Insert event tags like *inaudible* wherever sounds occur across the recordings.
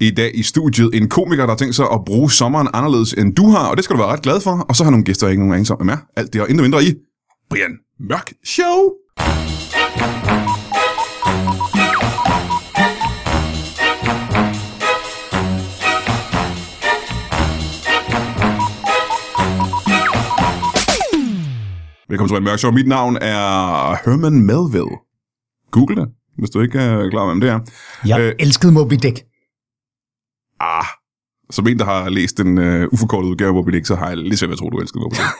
i dag i studiet en komiker, der har tænkt sig at bruge sommeren anderledes end du har, og det skal du være ret glad for. Og så har nogle gæster ikke nogen anelse om, hvem er. Alt det og intet mindre i Brian Mørk Show. Velkommen til Brian Mørk Show. Mit navn er Herman Melville. Google det, hvis du ikke er klar over, hvem det er. Jeg øh, elskede Moby Dick. Ah, som en, der har læst den uh, uforkortede udgave af Moby Dick, så har jeg lidt svært ved at tro, du elsker Moby Dick.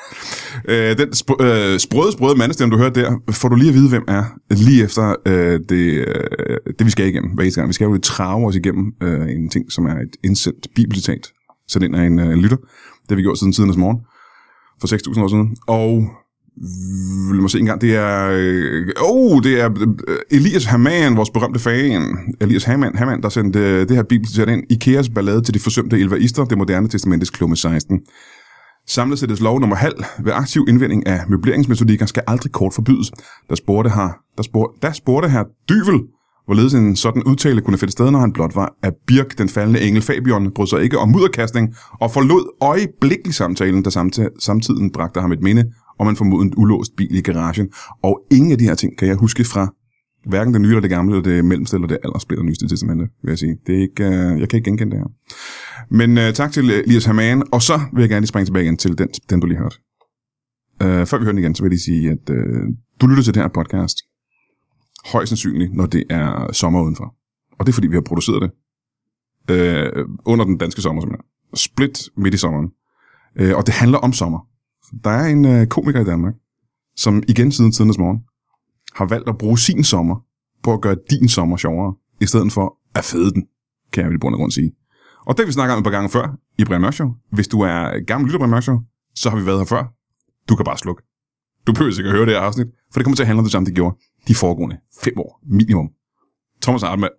uh, *laughs* den sp- uh, sprøde, sprøde mandestemme, du hørte der, får du lige at vide, hvem er, lige efter uh, det, uh, det, vi skal igennem hver eneste gang. Vi skal jo trave os igennem uh, en ting, som er et indsendt bibelcitat, sendt ind af en uh, lytter. Det har vi gjort siden tidernes morgen, for 6.000 år siden. Og lad mig se en gang, det er, øh, oh, det er øh, Elias Hamann, vores berømte fan, Elias Hamann, Hamann der sendte øh, det her bibelcitat ind, Ikeas ballade til de forsømte elvaister, det moderne testamentets klumme 16. Samlet sættes lov nummer halv ved aktiv indvending af møbleringsmetodikker skal aldrig kort forbydes. Der spurgte her, der spurgte, der spurgte her Dyvel, hvorledes en sådan udtale kunne finde sted, når han blot var af Birk, den faldende engel Fabion, brød sig ikke om mudderkastning, og forlod øjeblikkelig samtalen, der samtidig, samtiden bragte ham et minde om en ulåst bil i garagen. Og ingen af de her ting kan jeg huske fra hverken det nye eller det gamle, eller det mellemste eller det allersplitter nyeste testamente, vil jeg sige. Det er ikke, uh, jeg kan ikke genkende det her. Men uh, tak til øh, Elias Hamann, og så vil jeg gerne lige springe tilbage igen til den, den du lige hørte. Uh, før vi hører den igen, så vil jeg lige sige, at uh, du lytter til det her podcast højst sandsynligt, når det er sommer udenfor. Og det er fordi, vi har produceret det uh, under den danske sommer, simpelthen. Split midt i sommeren. Uh, og det handler om sommer. Der er en øh, komiker i Danmark, som igen siden tidens morgen har valgt at bruge sin sommer på at gøre din sommer sjovere, i stedet for at fede den, kan jeg vel i bund og grund sige. Og det vi snakker om et par gange før i Brian Mørk Show. Hvis du er gammel lytter Brian Mørk Show, så har vi været her før. Du kan bare slukke. Du behøver ikke at høre det her afsnit, for det kommer til at handle om det samme, det gjorde de foregående fem år minimum. Thomas Hartmann,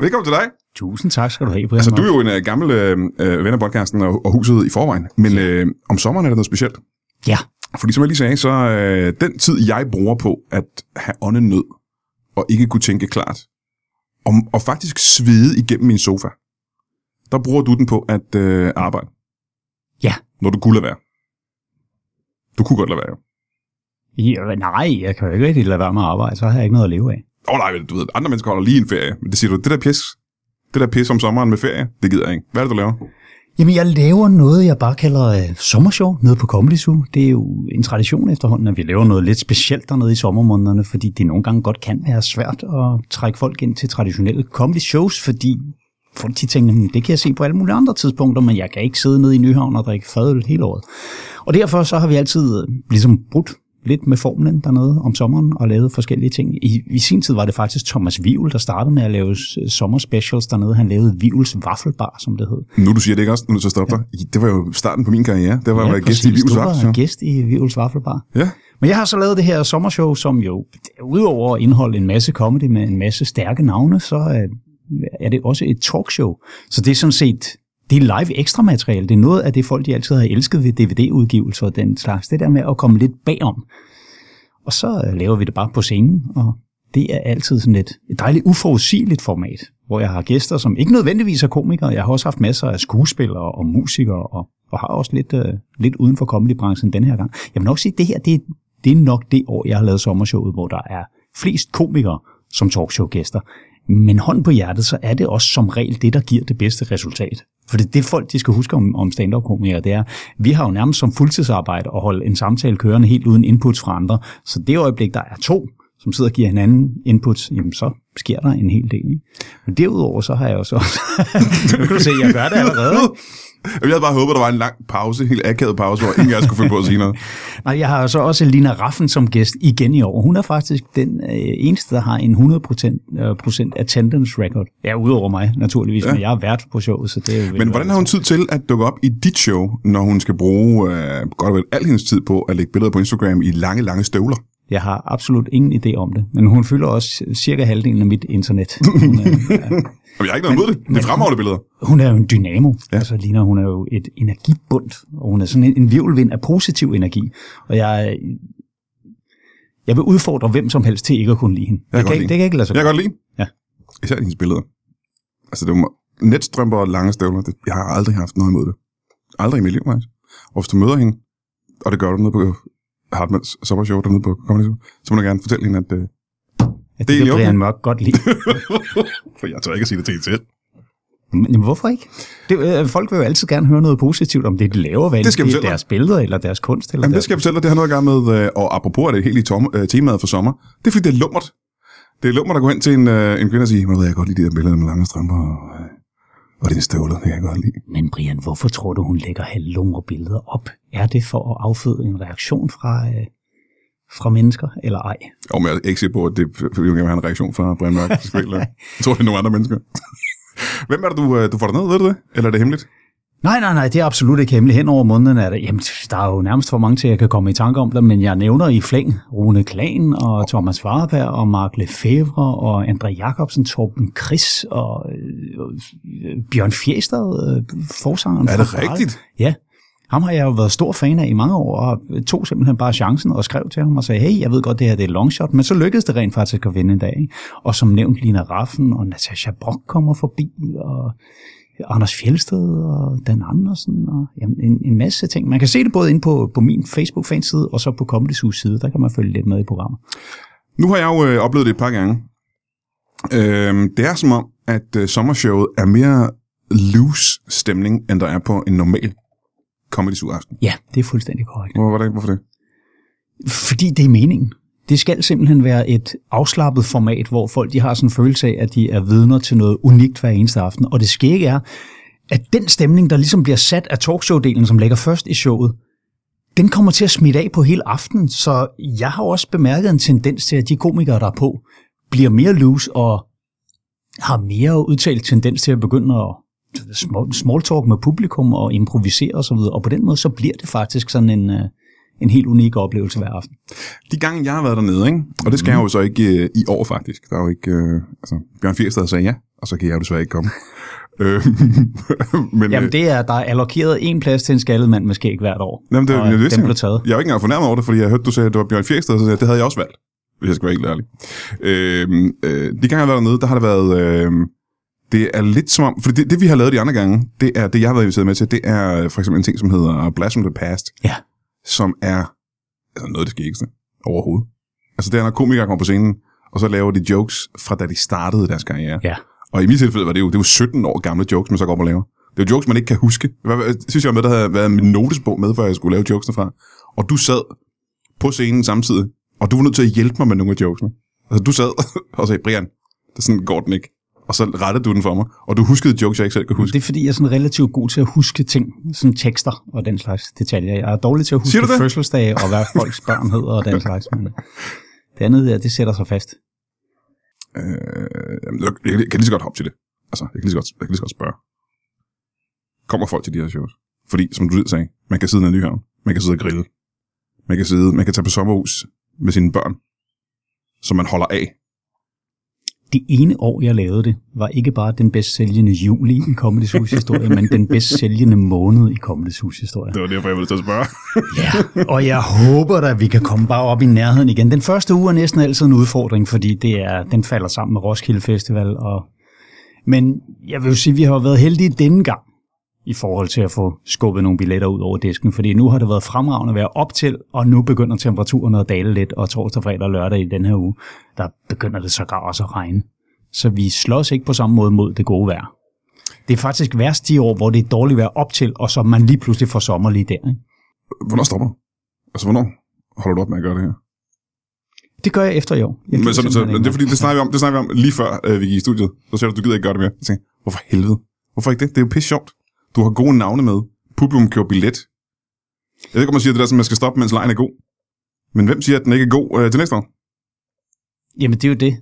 velkommen til dig. Tusind tak skal du have, Brian. Altså, du er jo en uh, gammel uh, ven af podcasten og, og huset i forvejen, men uh, om sommeren er der noget specielt. Ja, Fordi som jeg lige sagde, så øh, den tid, jeg bruger på at have åndenød, og ikke kunne tænke klart, og, og faktisk svede igennem min sofa, der bruger du den på at øh, arbejde. Ja. Når du kunne lade være. Du kunne godt lade være, jo. ja nej, jeg kan jo ikke rigtig lade være med at arbejde, så har jeg ikke noget at leve af. Åh oh, nej, du ved, andre mennesker holder lige en ferie, men det siger du, det der pis, det der pis om sommeren med ferie, det gider jeg ikke. Hvad er det, du laver? Jamen, jeg laver noget, jeg bare kalder øh, sommershow nede på Comedy Zoo. Det er jo en tradition efterhånden, at vi laver noget lidt specielt dernede i sommermånederne, fordi det nogle gange godt kan være svært at trække folk ind til traditionelle comedy shows, fordi folk de tænker, hmm, det kan jeg se på alle mulige andre tidspunkter, men jeg kan ikke sidde nede i Nyhavn og drikke fadøl hele året. Og derfor så har vi altid øh, ligesom brudt lidt med formlen dernede om sommeren og lavet forskellige ting. I, I sin tid var det faktisk Thomas Vivl, der startede med at lave sommerspecials dernede. Han lavede Vivls Waffelbar, som det hed. Nu du siger det ikke også, nu så stoppe dig. Det var jo starten på min karriere. Det var at være gæst i var Aften. gæst i Vivls Waffelbar. Ja. Men jeg har så lavet det her sommershow, som jo udover at indeholde en masse comedy med en masse stærke navne, så er, er det også et talkshow. Så det er sådan set det er live ekstra materiale. Det er noget af det, folk de altid har elsket ved DVD-udgivelser og den slags. Det der med at komme lidt bagom. Og så øh, laver vi det bare på scenen, og det er altid sådan et, et dejligt uforudsigeligt format, hvor jeg har gæster, som ikke nødvendigvis er komikere. Jeg har også haft masser af skuespillere og musikere, og, og har også lidt, øh, lidt uden for comedybranchen den her gang. Jeg vil nok sige, at det her det, det er nok det år, jeg har lavet sommershowet, hvor der er flest komikere som talkshow-gæster. Men hånd på hjertet, så er det også som regel det, der giver det bedste resultat. For det, det folk, de skal huske om, om stand-up-komikere, det er, vi har jo nærmest som fuldtidsarbejde at holde en samtale kørende helt uden inputs fra andre. Så det øjeblik, der er to, som sidder og giver hinanden inputs, jamen så sker der en hel del. Ikke? Men derudover så har jeg jo så... *laughs* nu kan du se, jeg gør det allerede. ikke? Jeg havde bare håbet, der var en lang pause, helt akavet pause, hvor ingen af skulle finde på at sige noget. *laughs* Nej, jeg har så også Lina Raffen som gæst igen i år. Hun er faktisk den øh, eneste, der har en 100% øh, procent attendance record. Ja, udover mig naturligvis, Ja. men jeg er vært på showet, så det er Men hvordan har hun tid til at dukke op i dit show, når hun skal bruge øh, godt og vel al hendes tid på at lægge billeder på Instagram i lange, lange støvler? Jeg har absolut ingen idé om det, men hun fylder også cirka halvdelen af mit internet. *laughs* Hun er, ja, jeg har ikke noget imod det. Det er fremragende billeder. hun er jo en dynamo. Ja. Altså Lina, hun er jo et energibund, og hun er sådan en, en virvelvind af positiv energi. Og jeg, jeg vil udfordre hvem som helst til ikke at kunne lide hende. Jeg godt kan, lide det kan ikke lade sig Jeg kan godt lide. Ja. Især hendes billeder. Altså, det var, netstrømper og lange støvler, det, jeg har aldrig haft noget imod det. Aldrig i mit liv, faktisk. Og hvis du møder hende, og det gør du nede på Hartmanns sommershow dernede på Comedy så må du gerne fortælle hende, at øh, At Det er det kan Brian Mørk godt lide. *laughs* for jeg tør ikke at sige det til hende selv. Men jamen, hvorfor ikke? Det, øh, folk vil jo altid gerne høre noget positivt om det, de laver, hvad Det skal det er deres billeder eller deres kunst. Eller Jamen, det deres... skal jeg fortælle dig, det har noget at gøre med, øh, og apropos det helt i tom, øh, temaet for sommer, det er fordi, det er lummert. Det er lummert at gå hen til en, øh, en kvinde og sige, "Ved du hvad, jeg godt lide de der billeder med lange strømper og, øh, og dine støvler, det kan jeg godt lide. Men Brian, hvorfor tror du, hun lægger halvlumre billeder op? Er det for at afføde en reaktion fra, øh, fra mennesker, eller ej? Og men jeg er ikke sikker på, at det fordi hun gerne vil have en reaktion fra Brian Mørk. Det. *laughs* Jeg tror, det er nogle andre mennesker. Hvem er det, du, øh, du får derned, ved du det? Eller er det hemmeligt? Nej, nej, nej, det er absolut ikke hemmeligt. Hen over måneden er det, jamen, der er jo nærmest for mange til, at jeg kan komme i tanke om det, men jeg nævner i flæng Rune Klan og Thomas Warberg og Mark Lefebvre og André Jacobsen, Torben Chris og øh, Bjørn Fjester, øh, forsangeren. Er det fra rigtigt? Ja. Ham har jeg jo været stor fan af i mange år, og tog simpelthen bare chancen og skrev til ham og sagde, hey, jeg ved godt, det her det er longshot, men så lykkedes det rent faktisk at vinde en dag. Ikke? Og som nævnt, Lina Raffen og Natasha Brock kommer forbi, og Anders Fjelsted og Dan Andersen, og jamen, en, en masse ting. Man kan se det både inde på, på min Facebook-fanside, og så på Comedy side, der kan man følge lidt med i programmet. Nu har jeg jo øh, oplevet det et par gange. Øhm, det er som om, at øh, sommershowet er mere loose stemning, end der er på en normal comedy aften. Ja, det er fuldstændig korrekt. Hvor, hvordan, hvorfor det? Fordi det er meningen. Det skal simpelthen være et afslappet format, hvor folk de har sådan en følelse af, at de er vidner til noget unikt hver eneste aften. Og det skægge er, at den stemning, der ligesom bliver sat af talkshow-delen, som ligger først i showet, den kommer til at smitte af på hele aftenen. Så jeg har også bemærket en tendens til, at de komikere, der er på, bliver mere loose og har mere udtalt tendens til at begynde at small- talk med publikum og improvisere osv. Og på den måde, så bliver det faktisk sådan en, øh, en helt unik oplevelse hver aften. De gange, jeg har været dernede, ikke? og det skal jeg jo så ikke øh, i år faktisk. Der er jo ikke... Øh, altså, Bjørn Fjersted sagde ja, og så kan jeg jo desværre ikke komme. *laughs* øh, *laughs* men, Jamen øh, det er, der er allokeret en plads til en skaldet mand med skæg hvert år. Jamen, det, og det, det, den blev taget. Jeg er jo ikke engang fornærmet over det, fordi jeg hørte, du sagde, at det var Bjørn Fjersted, så det havde jeg også valgt, hvis jeg skal være helt ærlig. Øh, øh, de gange, jeg har været dernede, der har det været... Øh, det er lidt som om... For det, det, vi har lavet de andre gange, det er det, jeg har været inviteret med til, det er øh, for eksempel en ting, som hedder Blast from the Past, Ja. Som er altså noget af det skæggeste overhovedet. Altså det er, når komikere kommer på scenen, og så laver de jokes fra da de startede deres karriere. Ja. Og i mit tilfælde var det jo, det var 17 år gamle jokes, man så går op og laver. Det er jo jokes, man ikke kan huske. Hvad, synes jeg var med, der havde været min notesbog med, før jeg skulle lave jokesene fra. Og du sad på scenen samtidig, og du var nødt til at hjælpe mig med nogle af jokesene. Altså du sad *laughs* og sagde, Brian, det sådan går den ikke. Og så rettede du den for mig, og du huskede jokes, jeg ikke selv kunne huske. Det er fordi, jeg er sådan relativt god til at huske ting, sådan tekster og den slags detaljer. Jeg er dårlig til at huske fødselsdage og hvad *laughs* folks børn hedder og den slags. Men det andet der, det sætter sig fast. Øh, jamen, jeg, jeg, jeg kan lige så godt hoppe til det. Altså, jeg kan lige så godt, jeg kan lige så godt spørge. Kommer folk til de her shows? Fordi, som du sagde, man kan sidde nede i Nyhavn. Man kan sidde og grille. Man kan, sidde, man kan tage på sommerhus med sine børn, som man holder af. Det ene år, jeg lavede det, var ikke bare den bedst sælgende juli i Comedy Zoo's historie, men den bedst sælgende måned i Comedy Zoo's historie. Det var derfor, jeg ville til at spørge. Ja, og jeg håber da, at vi kan komme bare op i nærheden igen. Den første uge er næsten altid en udfordring, fordi det er, den falder sammen med Roskilde Festival. Og, men jeg vil jo sige, at vi har været heldige denne gang i forhold til at få skubbet nogle billetter ud over disken, fordi nu har det været fremragende at være op til, og nu begynder temperaturen at dale lidt, og torsdag, fredag og lørdag i den her uge, der begynder det sågar også at regne. Så vi slås ikke på samme måde mod det gode vejr. Det er faktisk værst de år, hvor det er dårligt vejr op til, og så man lige pludselig får sommer lige der. Ikke? Hvornår stopper du? Altså, hvornår holder du op med at gøre det her? Det gør jeg efter i år. Jeg Men så, så, det er fordi, det snakker vi om, det snakker vi om lige før øh, vi gik i studiet. Så sagde du, du gider ikke gøre det mere. Jeg tænkte, hvorfor helvede? Hvorfor ikke det? Det er jo pisse sjovt. Du har gode navne med. Publikum køber billet. Jeg ved ikke, om man siger det der, som man skal stoppe, mens lejen er god. Men hvem siger, at den ikke er god øh, til næste år? Jamen, det er jo det.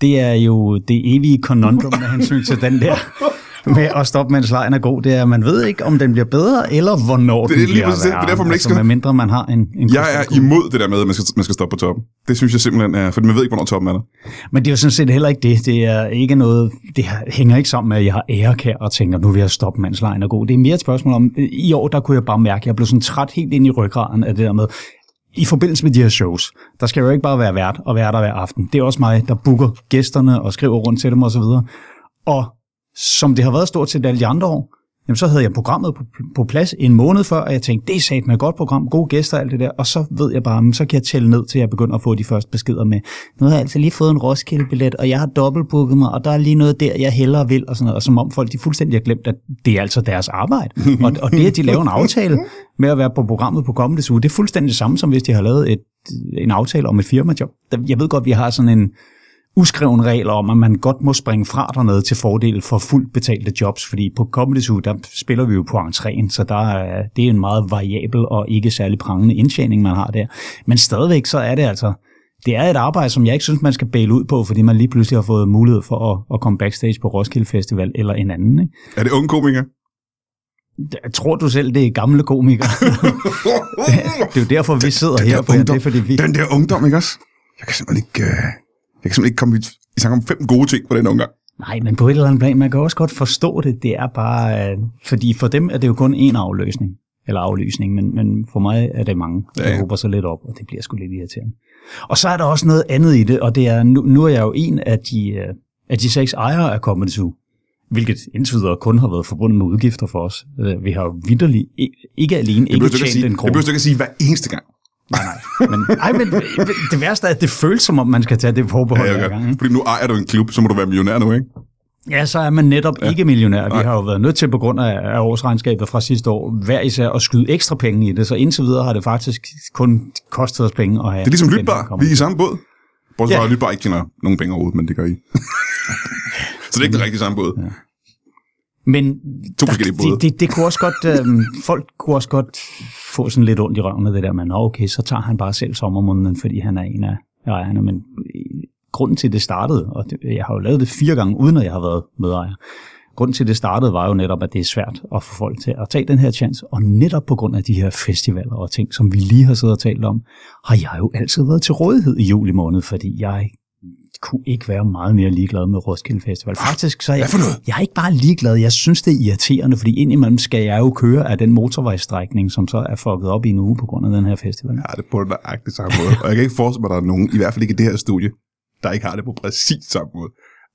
Det er jo det evige conundrum med hensyn til den der *laughs* med at stoppe, mens lejen er god. Det er, at man ved ikke, om den bliver bedre, eller hvornår Det er den lige bliver præcis det. Det er derfor, man ikke altså, skal- Med mindre man har en, en Jeg er imod det der med, at man skal, man skal stoppe på toppen. Det synes jeg simpelthen er, for man ved ikke, hvornår toppen er der. Men det er jo sådan set heller ikke det. Det er ikke noget, det hænger ikke sammen med, at jeg har ærekær og tænker, nu vil jeg stoppe, mens lejen er god. Det er mere et spørgsmål om, i år, der kunne jeg bare mærke, at jeg blev sådan træt helt ind i ryggraden af det der med, i forbindelse med de her shows, der skal jo ikke bare være vært og være der hver aften. Det er også mig, der booker gæsterne og skriver rundt til dem osv. Og som det har været stort set alle de andre år, jamen så havde jeg programmet på, på plads en måned før, og jeg tænkte, det er sat med et godt program, gode gæster og alt det der, og så ved jeg bare, men så kan jeg tælle ned til, jeg begynder at få de første beskeder med, nu har jeg altså lige fået en Roskilde-billet, og jeg har dobbeltbooket mig, og der er lige noget der, jeg hellere vil, og sådan noget, og som om folk de fuldstændig har glemt, at det er altså deres arbejde, og, og det, at de laver en aftale med at være på programmet på kommende uge, det er fuldstændig det samme, som hvis de har lavet et, en aftale om et firmajob. Jeg ved godt, vi har sådan en, uskreven regler om, at man godt må springe fra dernede til fordel for fuldt betalte jobs, fordi på Comedy Zoo, der spiller vi jo på entréen, så der er, det er en meget variabel og ikke særlig prangende indtjening, man har der. Men stadigvæk så er det altså, det er et arbejde, som jeg ikke synes, man skal bæle ud på, fordi man lige pludselig har fået mulighed for at, at komme backstage på Roskilde Festival eller en anden. Ikke? Er det unge komikere? Jeg tror du selv, det er gamle komikere. *laughs* det er jo derfor, vi sidder den, her. Den, på, det er, fordi vi... den der ungdom, ikke også? Jeg kan simpelthen ikke... Uh jeg kan simpelthen ikke komme i, i tanke om fem gode ting på den omgang. Nej, men på et eller andet plan, man kan også godt forstå det. Det er bare, øh, fordi for dem er det jo kun én afløsning, eller aflysning, men, men for mig er det mange, der ja, ja. håber sig lidt op, og det bliver sgu lidt irriterende. Og så er der også noget andet i det, og det er, nu, nu er jeg jo en af de, øh, af de seks ejere af Comedy Zoo, hvilket indtil videre kun har været forbundet med udgifter for os. Øh, vi har jo vidderligt ikke alene ikke tjent en krone. Det behøver du ikke at sige hver eneste gang. Nej, nej. Men, ej, men det værste er, at det føles som om, man skal tage det forbehold ja, hver gang. Fordi nu ejer du en klub, så må du være millionær nu, ikke? Ja, så er man netop ja. ikke millionær. Vi har jo været nødt til på grund af årsregnskabet fra sidste år, hver især at skyde ekstra penge i det, så indtil videre har det faktisk kun kostet os penge at have. Det er ligesom Lytbar. Vi er i samme båd. Bortset fra, ja. at Lytbar ikke tjener nogen penge overhovedet, men det gør I. *laughs* så det er ikke den rigtige samme båd. Ja. Men to der, det, det, det kunne også godt, øh, folk kunne også godt få sådan lidt ondt i røven af det der, men okay, så tager han bare selv sommermåneden, fordi han er en af ejerne, men øh, grunden til, det startede, og jeg har jo lavet det fire gange, uden at jeg har været medejer, grunden til, det startede, var jo netop, at det er svært at få folk til at tage den her chance, og netop på grund af de her festivaler og ting, som vi lige har siddet og talt om, har jeg jo altid været til rådighed i juli måned, fordi jeg kunne ikke være meget mere ligeglad med Roskilde Festival. Faktisk så er jeg, jeg er ikke bare ligeglad, jeg synes det er irriterende, fordi indimellem skal jeg jo køre af den motorvejsstrækning, som så er fucket op i en uge på grund af den her festival. Ja, det er på nøjagtigt samme måde. Og jeg kan ikke forestille mig, at der er nogen, i hvert fald ikke i det her studie, der ikke har det på præcis samme måde.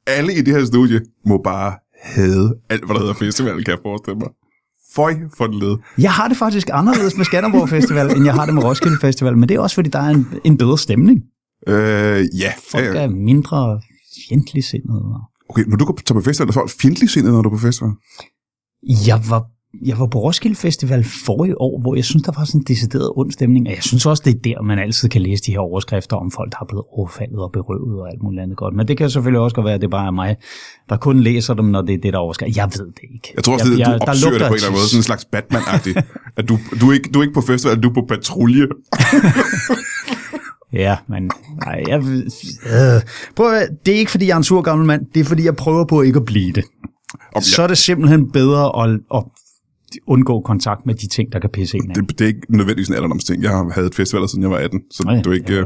Alle i det her studie må bare hade alt, hvad der hedder festival, kan jeg forestille mig. Føj for den led. Jeg har det faktisk anderledes med Skanderborg Festival, end jeg har det med Roskilde Festival, men det er også, fordi der er en, en bedre stemning. Øh, ja. Folk er mindre fjendtlig sindet. Okay, når du går på festival, er folk fjendtlig sindet, når du er på festival? Jeg var jeg var på Roskilde Festival forrige år, hvor jeg synes, der var sådan en decideret ond stemning. Og jeg synes også, det er der, man altid kan læse de her overskrifter om folk, der har blevet overfaldet og berøvet og alt muligt andet godt. Men det kan selvfølgelig også godt være, at det bare er mig, der kun læser dem, når det er det, der overskriver. Jeg ved det ikke. Jeg tror også, jeg, det, du opsøger det på en eller anden måde, sådan en slags Batman-agtigt. at du, du, er ikke, du er ikke på festival, du er på patrulje. *laughs* Ja, men nej, jeg, øh, prøv at, det er ikke, fordi jeg er en sur gammel mand, det er, fordi jeg prøver på ikke at blive det. Om, Så er det simpelthen bedre at, at undgå kontakt med de ting, der kan pisse en af. Det, det er ikke nødvendigvis en alderdomsting. Jeg har havde et festival, siden jeg var 18, så ja, du ikke... Ja. Øh,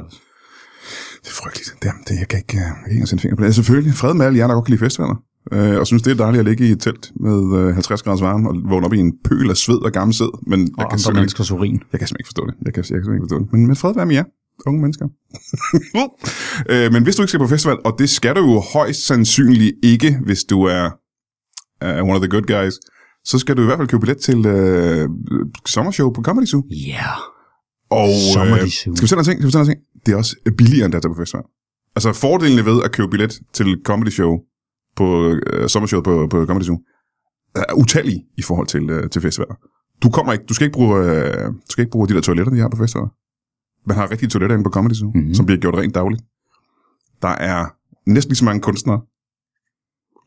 det er frygteligt. Det, det, jeg kan ikke, jeg kan ikke sætte finger på det. Selvfølgelig, fred med alle jer, der godt kan lide festivaler. Øh, og synes, det er dejligt at ligge i et telt med øh, 50 grader varme og vågne op i en pøl af sved og gammel sæd. Men og jeg kan andre menneskers urin. Jeg kan simpelthen ikke forstå det. Jeg kan, jeg kan simpelthen ikke forstå det. Men, men fred være med jer unge mennesker. *laughs* øh, men hvis du ikke skal på festival, og det skal du jo højst sandsynligt ikke, hvis du er uh, one of the good guys, så skal du i hvert fald købe billet til uh, sommershow på Comedy Zoo. Ja. Yeah. Og uh, skal vi sætte en ting? Skal vi en ting? Det er også billigere end det på festival. Altså fordelene ved at købe billet til Comedy Show på uh, sommershow på, på Comedy Zoo er utallige i forhold til, uh, til festivaler. Du kommer ikke, du skal ikke bruge, uh, du skal ikke bruge de der toiletter, de har på festivaler. Man har rigtige toiletter inde på Comedy Zoo, mm-hmm. som bliver gjort rent dagligt. Der er næsten lige så mange kunstnere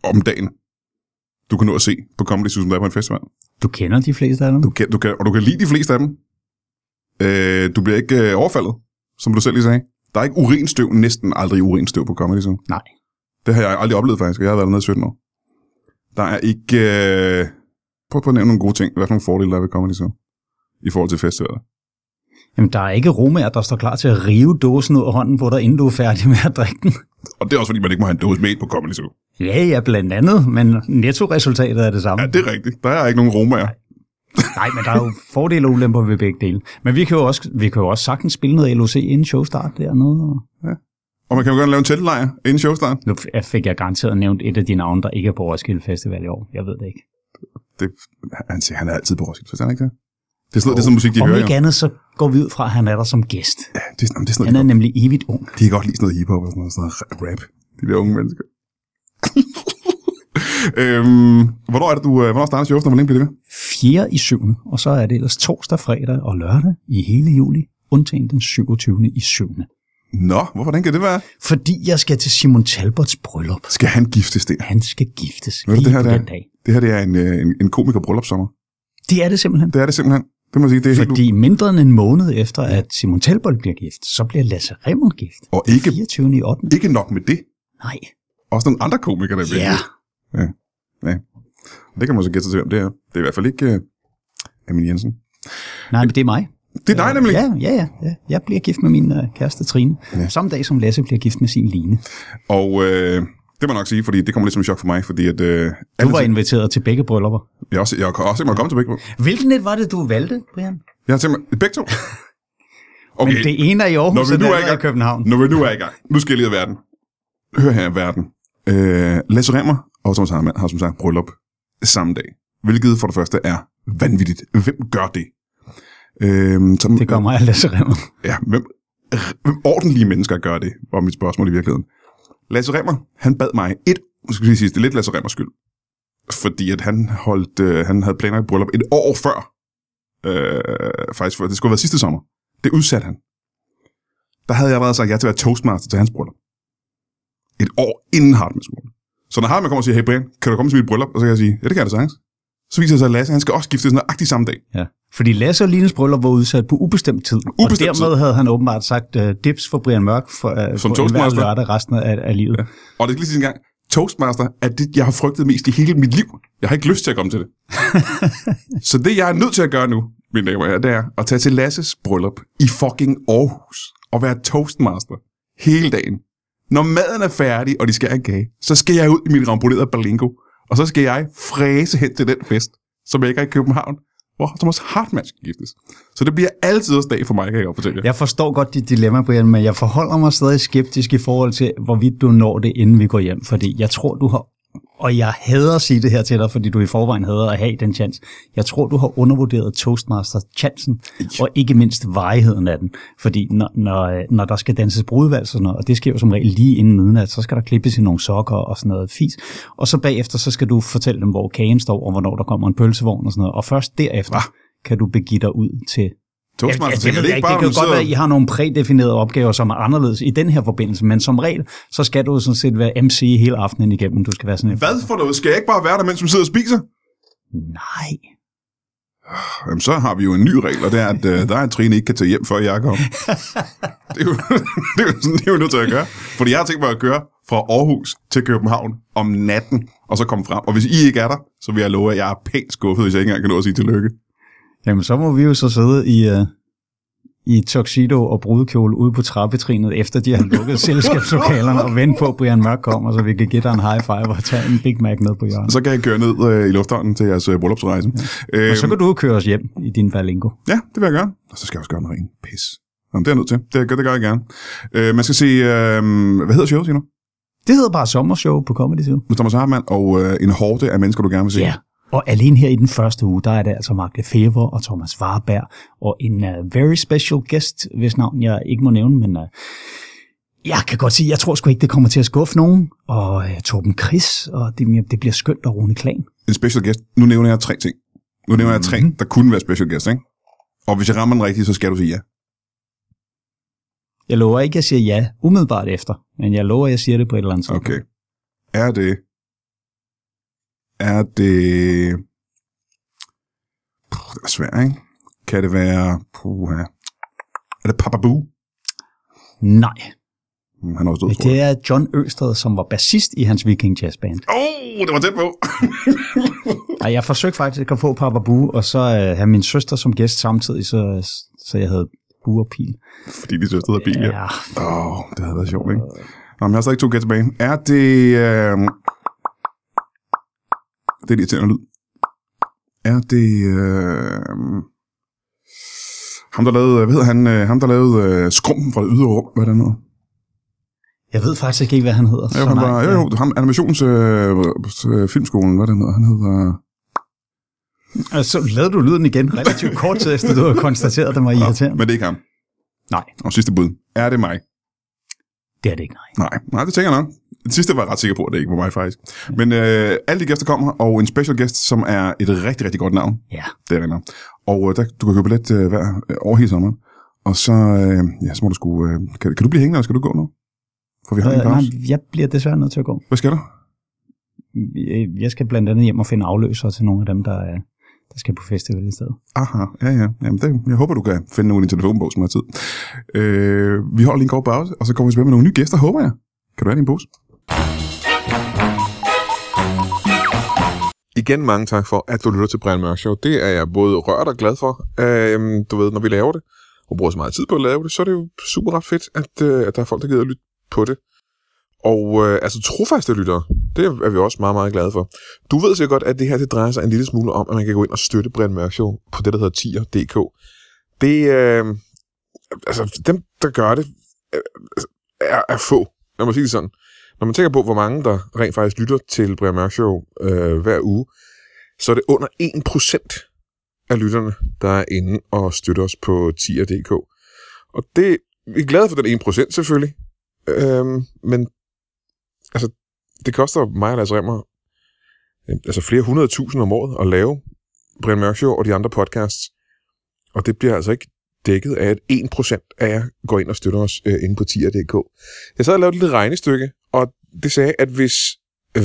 om dagen, du kan nå at se på Comedy Zoo, som der er på en festival. Du kender de fleste af dem? Du kan, du kan, og du kan lide de fleste af dem. Øh, du bliver ikke øh, overfaldet, som du selv lige sagde. Der er ikke urinstøv, næsten aldrig urinstøv på Comedy Zoo. Nej. Det har jeg aldrig oplevet faktisk, jeg har været dernede i 17 år. Der er ikke... Øh, prøv på at nævne nogle gode ting. Hvad for nogle fordele der er ved Comedy Zoo i forhold til festivaler? Jamen, der er ikke romager, der står klar til at rive dåsen ud af hånden på dig, inden du er færdig med at drikke den. Og det er også, fordi man ikke må have en dåse med på Comedy Zoo. Ja, ja, blandt andet, men netto-resultatet er det samme. Ja, det er rigtigt. Der er ikke nogen romager. Nej, men der er jo *laughs* fordele og ulemper ved begge dele. Men vi kan jo også, vi kan jo også sagtens spille noget LOC inden showstart dernede. Ja. Og man kan jo gerne lave en teltlejr inden showstart. Nu fik jeg garanteret nævnt et af de navne, der ikke er på Roskilde Festival i år. Jeg ved det ikke. Det, han siger, han er altid på Roskilde, han ikke det? Det er sådan, det er sådan musik, de Om hører ikke jo. andet, så går vi ud fra, at han er der som gæst. Ja, det er, det er sådan Han er nemlig evigt ung. de kan godt lide sådan noget hiphop og sådan noget, sådan noget rap. De der unge mennesker. *laughs* øhm, hvornår er det, du, øh, hvornår starter showet, hvor længe bliver det ved? 4. i 7. Og så er det ellers torsdag, fredag og lørdag i hele juli, undtagen den 27. i 7. Nå, hvorfor, hvordan kan det være? Fordi jeg skal til Simon Talbots bryllup. Skal han giftes der? Han skal giftes Ved lige det her, på det er? den dag. Det her det er en, øh, en, en komiker bryllupssommer. Det er det simpelthen. Det er det simpelthen. Det må sige, det er helt Fordi mindre end en måned efter, at Simon Talbot bliver gift, så bliver Lasse Remmer gift. Og ikke, 24. i 8. ikke nok med det. Nej. Også nogle andre komikere, der bliver Ja. gift. Det kan man så gætte sig til, hvem det er. Det er i hvert fald ikke uh, Amin Jensen. Nej, men det er mig. Det er dig nemlig. Ja, ja, ja. ja. Jeg bliver gift med min uh, kæreste Trine. Ja. Ja. Samme dag som Lasse bliver gift med sin Line. Og øh, det må jeg nok sige, fordi det kommer lidt som en chok for mig, fordi at... Øh, Du var inviteret til begge bryllupper. jeg, også, jeg også ikke komme til begge. Hvilken et var det, du valgte, Brian? Jeg har simpelthen begge to. *laughs* Okay. Men det ene er i Aarhus, Når og vi det er andet er i København. når vi nu er i gang. Nu skal jeg lige af verden. Hør her, verden. Øh, Lasse Remmer og Thomas Harman har som sagt bryllup samme dag. Hvilket for det første er vanvittigt. Hvem gør det? Øh, som, Det gør mig, Lasse Remmer. Ja, hvem, hvem ordentlige mennesker gør det, var mit spørgsmål i virkeligheden. Lasse Remmer, han bad mig et, nu skal jeg lige sige, det er lidt Lasse Remmers skyld, fordi at han, holdt, øh, han havde planlagt et bryllup et år før, øh, faktisk for, det skulle have været sidste sommer. Det udsatte han. Der havde jeg allerede sagt ja til at være toastmaster til hans bryllup. Et år inden Hartmanns. Så når Hartmann kommer og siger, hey Brian, kan du komme til mit bryllup? Og så kan jeg sige, ja, det kan jeg da sagtens. Så viser det sig, at Lasse, han skal også giftes nøjagtigt samme dag. Ja. Fordi Lasse og Lines bryllup var udsat på ubestemt tid. Ubestemt og dermed havde han åbenbart sagt uh, dips for Brian Mørk for, uh, Som for enhver lørdag resten af, af livet. Ja. Og det skal lige sige en gang, Toastmaster er det, jeg har frygtet mest i hele mit liv. Jeg har ikke lyst til at komme til det. *laughs* så det, jeg er nødt til at gøre nu, mine damer og herrer, det er at tage til Lasses bryllup i fucking Aarhus og være toastmaster hele dagen. Når maden er færdig, og de skal have en kage, så skal jeg ud i min rampolerede balingo, og så skal jeg fræse hen til den fest, som jeg ikke er i København, hvor Thomas Hartmann skal giftes. Så det bliver altid dag for mig, kan jeg godt fortælle jer. Jeg forstår godt dit dilemma, Brian, men jeg forholder mig stadig skeptisk i forhold til, hvorvidt du når det, inden vi går hjem. Fordi jeg tror, du har... Og jeg hader at sige det her til dig, fordi du i forvejen hader at have den chance. Jeg tror, du har undervurderet Toastmaster-chancen, og ikke mindst varigheden af den. Fordi når, når, når der skal danses brudvalg, sådan noget, og det sker jo som regel lige inden midnat, så skal der klippes i nogle sokker og sådan noget fis. Og så bagefter, så skal du fortælle dem, hvor kagen står, og hvornår der kommer en pølsevogn og sådan noget. Og først derefter Hva? kan du begive dig ud til Toastmaster, Ja, det, det, det, det, ikke det bare, kan jo godt være, at I har nogle prædefinerede opgaver, som er anderledes i den her forbindelse, men som regel, så skal du sådan set være MC hele aftenen igennem. Du skal være sådan en... Hvad for noget? Skal jeg ikke bare være der, mens vi sidder og spiser? Nej. Jamen, så har vi jo en ny regel, og det er, at øh, der er en Trine ikke kan tage hjem, før jeg kommer. *laughs* det, er jo, *laughs* det, er jo sådan, det er jo nødt til at gøre. Fordi jeg har tænkt mig at køre fra Aarhus til København om natten, og så komme frem. Og hvis I ikke er der, så vil jeg love, at jeg er pænt skuffet, hvis jeg ikke engang kan nå at sige tillykke. Jamen, så må vi jo så sidde i, uh, i tuxedo og brudekjole ude på trappetrinet, efter de har lukket *laughs* selskabslokalerne, og vente på, at Brian Mørk kommer, så vi kan give dig en high five og tage en Big Mac ned på hjørnet. Så kan jeg køre ned øh, i lufthavnen til jeres øh, bryllupsrejse. Ja. Øh, Og så kan du køre os hjem i din Berlingo. ja, det vil jeg gøre. Og så skal jeg også gøre noget rent pis. Jamen, det er jeg nødt til. Det, det gør jeg gerne. Øh, man skal se, øh, hvad hedder showet, siger du? Det hedder bare sommershow på Comedy Zoo. Med Thomas Hartmann og øh, en hårde af mennesker, du gerne vil se. Ja, og alene her i den første uge, der er det altså Mark Lefebvre og Thomas Warberg og en uh, very special guest, hvis navn jeg ikke må nævne, men uh, jeg kan godt sige, jeg tror sgu ikke, det kommer til at skuffe nogen. Og uh, Torben Chris, og det, det bliver skønt, og Rune Klan. en special guest. Nu nævner jeg tre ting. Nu nævner jeg tre, Mhm. der kunne være special guest, ikke? Og hvis jeg rammer den rigtige, så skal du sige ja. Jeg lover ikke, at jeg siger ja umiddelbart efter, men jeg lover, at jeg siger det på et eller andet tidspunkt. Okay. Er det... Er det... Puh, det er svært, ikke? Kan det være... Puh, Er det Papa Boo? Nej, Hmm, Han er også død, men det er John Østred, som var bassist i hans Viking Jazz Band. Åh, oh, det var tæt på. *laughs* Og jeg forsøgte faktisk at få Papa Boo, og så uh, have min søster som gæst samtidig, så, så jeg havde Boo og Pil. Fordi de det hedder bil, ja. Ja, Åh, oh, det havde været sjovt, ikke? Nå, men jeg har stadig to gæt tilbage. Er det... Øh... Det er det irriterende lyd. Er det... Øh... Ham, der lavede... Hvad hedder han? Øh, ham, der lavede øh, Skrumpen fra det ydre rum. Hvad er det noget? Jeg ved faktisk ikke, hvad han hedder. Så han var, jo, ja. jo, ham, animations øh, øh, filmskolen, hvad den hedder, han hedder... Og så lavede du lyden igen relativt kort tid efter, du havde konstateret, at den var irriterende. Men det er ikke ham. Nej, Og sidste bud. Er det mig? Det er det ikke, nej. Nej, nej, det tænker jeg nok. Det sidste var jeg ret sikker på, at det ikke var mig faktisk. Men øh, alle de gæster kommer, og en special guest, som er et rigtig, rigtig godt navn. Ja, Det er det. Og øh, der, du kan købe billet øh, hver, øh, over hele sommeren. Og så, øh, ja, så må du sgu... Øh, kan, kan, du blive hængende, eller skal du gå nu? For vi har en øh, nej, pause. jeg bliver desværre nødt til at gå. Hvad skal du? Jeg- skal blandt andet hjem og finde afløsere til nogle af dem, der, er, der skal på festival i stedet. Aha, ja, ja. Jamen, det, jeg håber, du kan finde nogen i din telefonbog, som har tid. Øh, vi holder lige en kort pause, og så kommer vi tilbage med nogle nye gæster, håber jeg. Kan du have din pose? Igen mange tak for, at du lytter til Brian Mørk Show. Det er jeg både rørt og glad for. Øhm, du ved, når vi laver det, og bruger så meget tid på at lave det, så er det jo super ret fedt, at, øh, at der er folk, der gider at lytte på det. Og øh, altså trofaste lyttere, det er vi også meget, meget glade for. Du ved så godt, at det her det drejer sig en lille smule om, at man kan gå ind og støtte Brian Mørk Show på det, der hedder tier.dk. Det, øh, altså dem, der gør det, øh, er, er få, lad mig sige det sådan. Når man tænker på, hvor mange der rent faktisk lytter til Brian Mørk Show øh, hver uge, så er det under 1% af lytterne, der er inde og støtter os på tier.dk. Og det, vi er glade for den 1% selvfølgelig, øhm, men altså, det koster mig og Lars Remmer øh, altså flere hundrede tusind om året at lave Brian Mørk Show og de andre podcasts. Og det bliver altså ikke dækket af, at 1% af jer går ind og støtter os øh, inde på tier.dk. Jeg sad og lavede et lille regnestykke, og det sagde, at hvis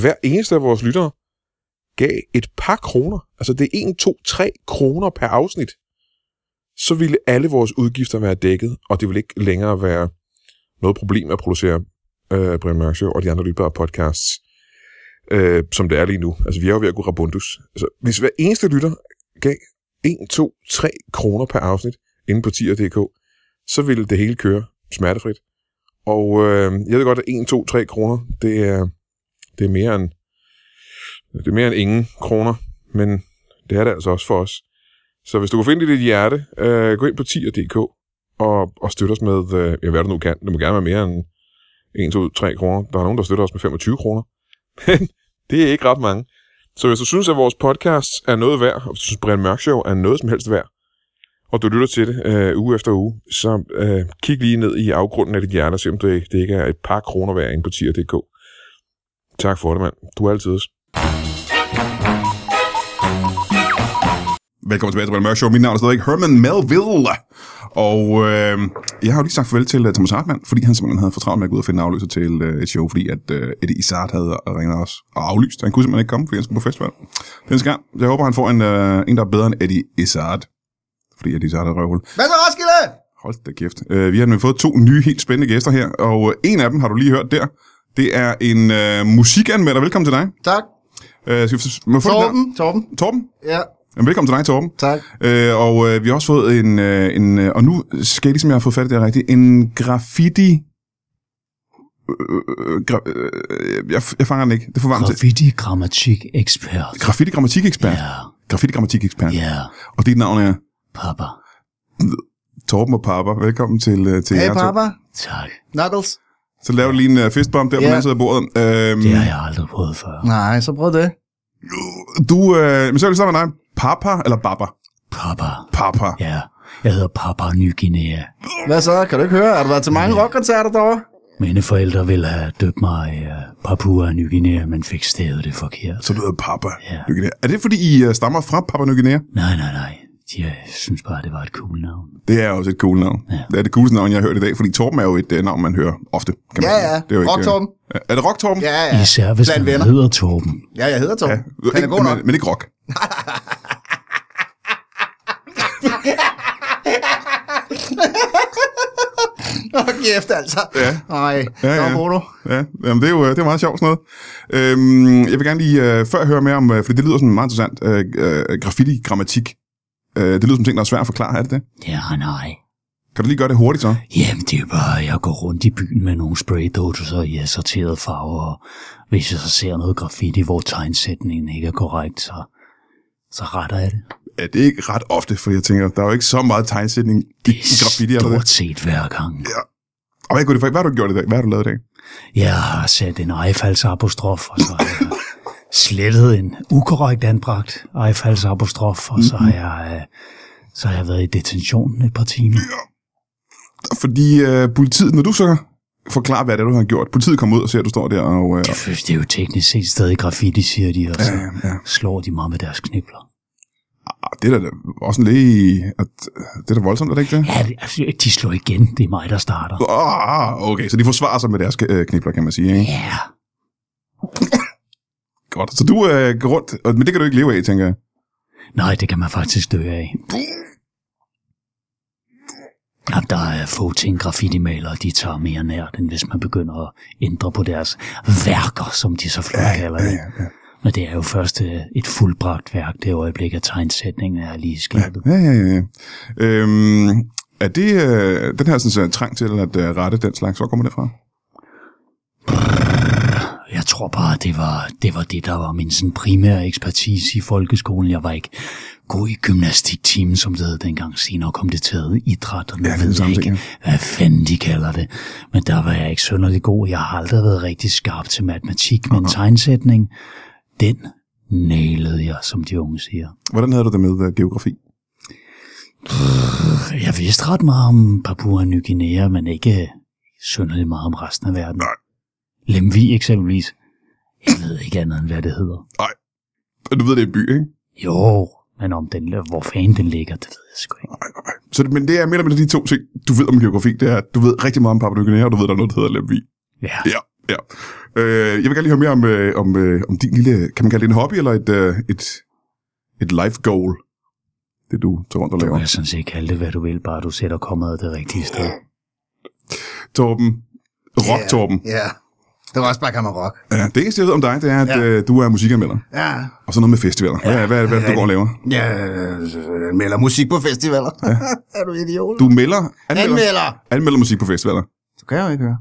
hver eneste af vores lyttere gav et par kroner, altså det er 1, 2, 3 kroner per afsnit, så ville alle vores udgifter være dækket, og det ville ikke længere være noget problem at producere øh, Brian Mørk Show og de andre lytbare podcasts, øh, som det er lige nu. Altså vi er jo ved at gå rabundus. Altså, hvis hver eneste lytter gav 1, 2, 3 kroner per afsnit inde på tier.dk, så ville det hele køre smertefrit. Og øh, jeg ved godt, at 1, 2, 3 kroner, det er, det er mere end det er mere end ingen kroner, men det er det altså også for os. Så hvis du kan finde det i dit hjerte, øh, gå ind på tier.dk og, og støtte os med, øh, hvad du nu kan. Det må gerne være mere end 1, 2, 3 kroner. Der er nogen, der støtter os med 25 kroner. *laughs* Men det er ikke ret mange. Så hvis du synes, at vores podcast er noget værd, og hvis du synes, Brian Mørk Show er noget som helst værd, og du lytter til det øh, uge efter uge, så øh, kig lige ned i afgrunden af dit hjerte, og se om det, det ikke er et par kroner værd inde på tier.dk. Tak for det, mand. Du er altid. Velkommen tilbage til Brian Mørk Show. Mit navn er stadig Herman Melville. Og øh, jeg har jo lige sagt farvel til uh, Thomas Hartmann, fordi han simpelthen havde for travlt med at gå ud og finde en afløser til uh, et show, fordi at uh, Eddie Izzard havde ringet os og aflyst. Han kunne simpelthen ikke komme, fordi han skulle på festival. Den skal Jeg håber, han får en, uh, en der er bedre end Eddie Izzard. Fordi Eddie Izzard er røvhul. Hvad så, Roskilde? Hold da kæft. Uh, vi har nemlig fået to nye, helt spændende gæster her, og uh, en af dem har du lige hørt der. Det er en uh, musikanmelder. Velkommen til dig. Tak. Uh, skal vi, må? Torben. Torben. Torben? Ja, velkommen til dig, Torben. tak. Øh, og øh, vi har også fået en, øh, en øh, og nu skal jeg ligesom jeg har fået fat i det rigtigt, en graffiti... Øh, øh, jeg, jeg fanger den ikke. Det får varmt til. Graffiti grammatik ekspert. Graffiti grammatik ekspert. Ja, Graffiti grammatik ekspert. ja, Og dit navn er papa. Torben og Papa. Velkommen til, til Hey, jer to. papa. Tak. Knuckles. Så laver du lige en uh, fistbump der på Ja. den anden side af bordet. Øhm, Det har jeg aldrig prøvet før. Nej, så prøv det. Du, øh, men så vil jeg starte med dig. Papa eller Baba? Papa. Papa. Ja, jeg hedder Papa Ny Guinea. Hvad så? Kan du ikke høre? Har du været til mange rockkoncerter derovre? Mine forældre ville have døbt mig i uh, Papua Ny Guinea, men fik stavet det forkert. Så du hedder Papa. Ja. Ny Guinea. Er det fordi, I uh, stammer fra Papua Ny Guinea? Nej, nej, nej. De uh, synes bare, det var et cool navn. Det er også et cool navn. Ja. Ja. Det er det cooleste navn, jeg har hørt i dag, fordi Torben er jo et uh, navn, man hører ofte. Kan man Ja, ja. Det er jo ikke, Rock Torben. øh, Er det Rock Torben? Ja, ja. Især hvis Blandt man venner. hedder Torben. Ja, jeg hedder Torben. Ja. Han er god nok. Men, men ikke rock. *laughs* Åh, kæft, altså. Ja. Nej, Ja, ja, du. Ja, jamen, det er jo øh, det er meget sjovt sådan noget. Øhm, jeg vil gerne lige uh, før høre mere om, uh, fordi det lyder sådan meget interessant, uh, uh, graffiti-grammatik. Uh, det lyder som ting, der er svært at forklare, er det det? Ja, nej. Kan du lige gøre det hurtigt så? Jamen, det er bare, jeg går rundt i byen med nogle spraydåser i assorterede farver, og hvis jeg så ser noget graffiti, hvor tegnsætningen ikke er korrekt, så, så retter jeg det. Ja, det er ikke ret ofte, for jeg tænker, der er jo ikke så meget tegnsætning i, Det i graffiti, er det? stort set hver gang. Og hvad, kunne det, for- hvad har du gjort i dag? Hvad har du lavet i dag? Jeg har sat en ejfaldsapostrof, og så har jeg *laughs* slettet en ukorrekt anbragt ejfaldsapostrof, og så har jeg, øh, så har jeg været i detention et par timer. Fordi øh, politiet, når du så forklarer, hvad det er, du har gjort. Politiet kommer ud og ser, at du står der og... Øh, Det er jo teknisk set stadig graffiti, siger de, og så ja, ja. slår de mig med deres knibler. Det er da også en læge... At, det er da voldsomt, er det ikke det? Ja, altså, de slår igen. Det er mig, der starter. Ah, okay, så de forsvarer sig med deres øh, knibler, kan man sige. Ikke? Ja, *laughs* Godt. Så du øh, går rundt, men det kan du ikke leve af, tænker jeg. nej, det kan man faktisk dø af. Ja, der er få ting, graffiti-malere, de tager mere nært, end hvis man begynder at ændre på deres værker, som de så flot kalder det. ja. Men det er jo først øh, et fuldbragt værk, det øjeblik, at tegnsætningen er lige skabet. Ja, ja, ja. ja. Øhm, er det øh, den her sådan, så, trang til at øh, rette den slags? Hvor kommer det fra? Jeg tror bare, det var, det var det, der var min sådan, primære ekspertise i folkeskolen. Jeg var ikke god i gymnastiktimen, som det hed dengang. Senere kom det til idræt, og nu Ja, ved jeg ikke, hvad fanden de kalder det. Men der var jeg ikke sønderlig god. Jeg har aldrig været rigtig skarp til matematik, men tegnsætning, den nailede jeg, som de unge siger. Hvordan havde du det med øh, geografi? Jeg vidste ret meget om Papua Ny Guinea, men ikke synderligt meget om resten af verden. Nej. Lemvi eksempelvis. Jeg ved ikke andet end, hvad det hedder. Du ved, det er en by, ikke? Jo, men om den, hvor fanden den ligger, det ved jeg sgu ikke. Nej, nej. Så, men det er mere eller mindre de to ting, du ved om geografi. Det er, at du ved rigtig meget om Papua Ny Guinea, og du ved, der er noget, der hedder Lemvi. Ja, Ja, ja. Øh, jeg vil gerne lige høre mere om, øh, om, øh, om din lille, kan man kalde det en hobby, eller et, øh, et, et life goal? Det du tager rundt og du laver. kan sådan set kalde det, hvad du vil, bare du sætter kommet det rigtige sted. Torben. Rock Torben. Ja. Det var også bare kammer rock. Ja, det eneste, jeg ved om dig, det er, at Ja. øh, du er musikanmelder. Ja. Og så noget med festivaler. Hvad, hvad, hvad, hvad det, du går og laver? Ja, øh, melder musik på festivaler. Ja. *laughs* er du idiot? Du melder, anmelder, Anmelder! anmelder musik på festivaler. Du kan jo ikke høre.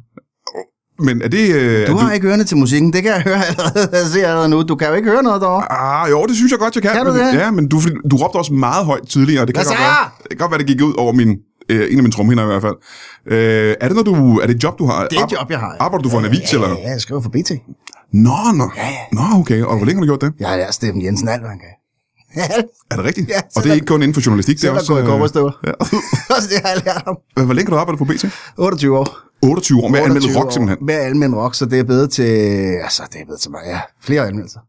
Men er det... Øh, Du har ikke ørerne til musikken, det kan jeg *laughs* høre allerede. Jeg ser allerede nu. Du kan jo ikke høre noget derovre. Ah, jo, det synes jeg godt, jeg kan. Kan du men, det? Ja, men du, du råbte også meget højt tidligere, og det kan, godt være, jeg? det kan godt være, det gik ud over min, øh, en af mine tromhinder i hvert fald. Øh, er det noget, du, er det et job, du har? Det er et job, jeg har. Arbejder du for en avis, eller? Ja, jeg skriver for BT. Nå, nå. Ja, ja. Nå, okay. Og hvor længe har du gjort det? Jeg er Steffen Jensen, alt hvad han kan. Ja, Er det rigtigt? Ja, og det er selv- ikke kun inden for journalistik, det selv er at også... gå i øh, kobberstøvler. ja. *laughs* Det har jeg lært om. Hvor længe har du arbejdet på BT? 28 år. 28 år med 28 rock, simpelthen. Med almindelig rock, så det er bedre til... Altså, det er bedre til mig, ja. Flere anmeldelser.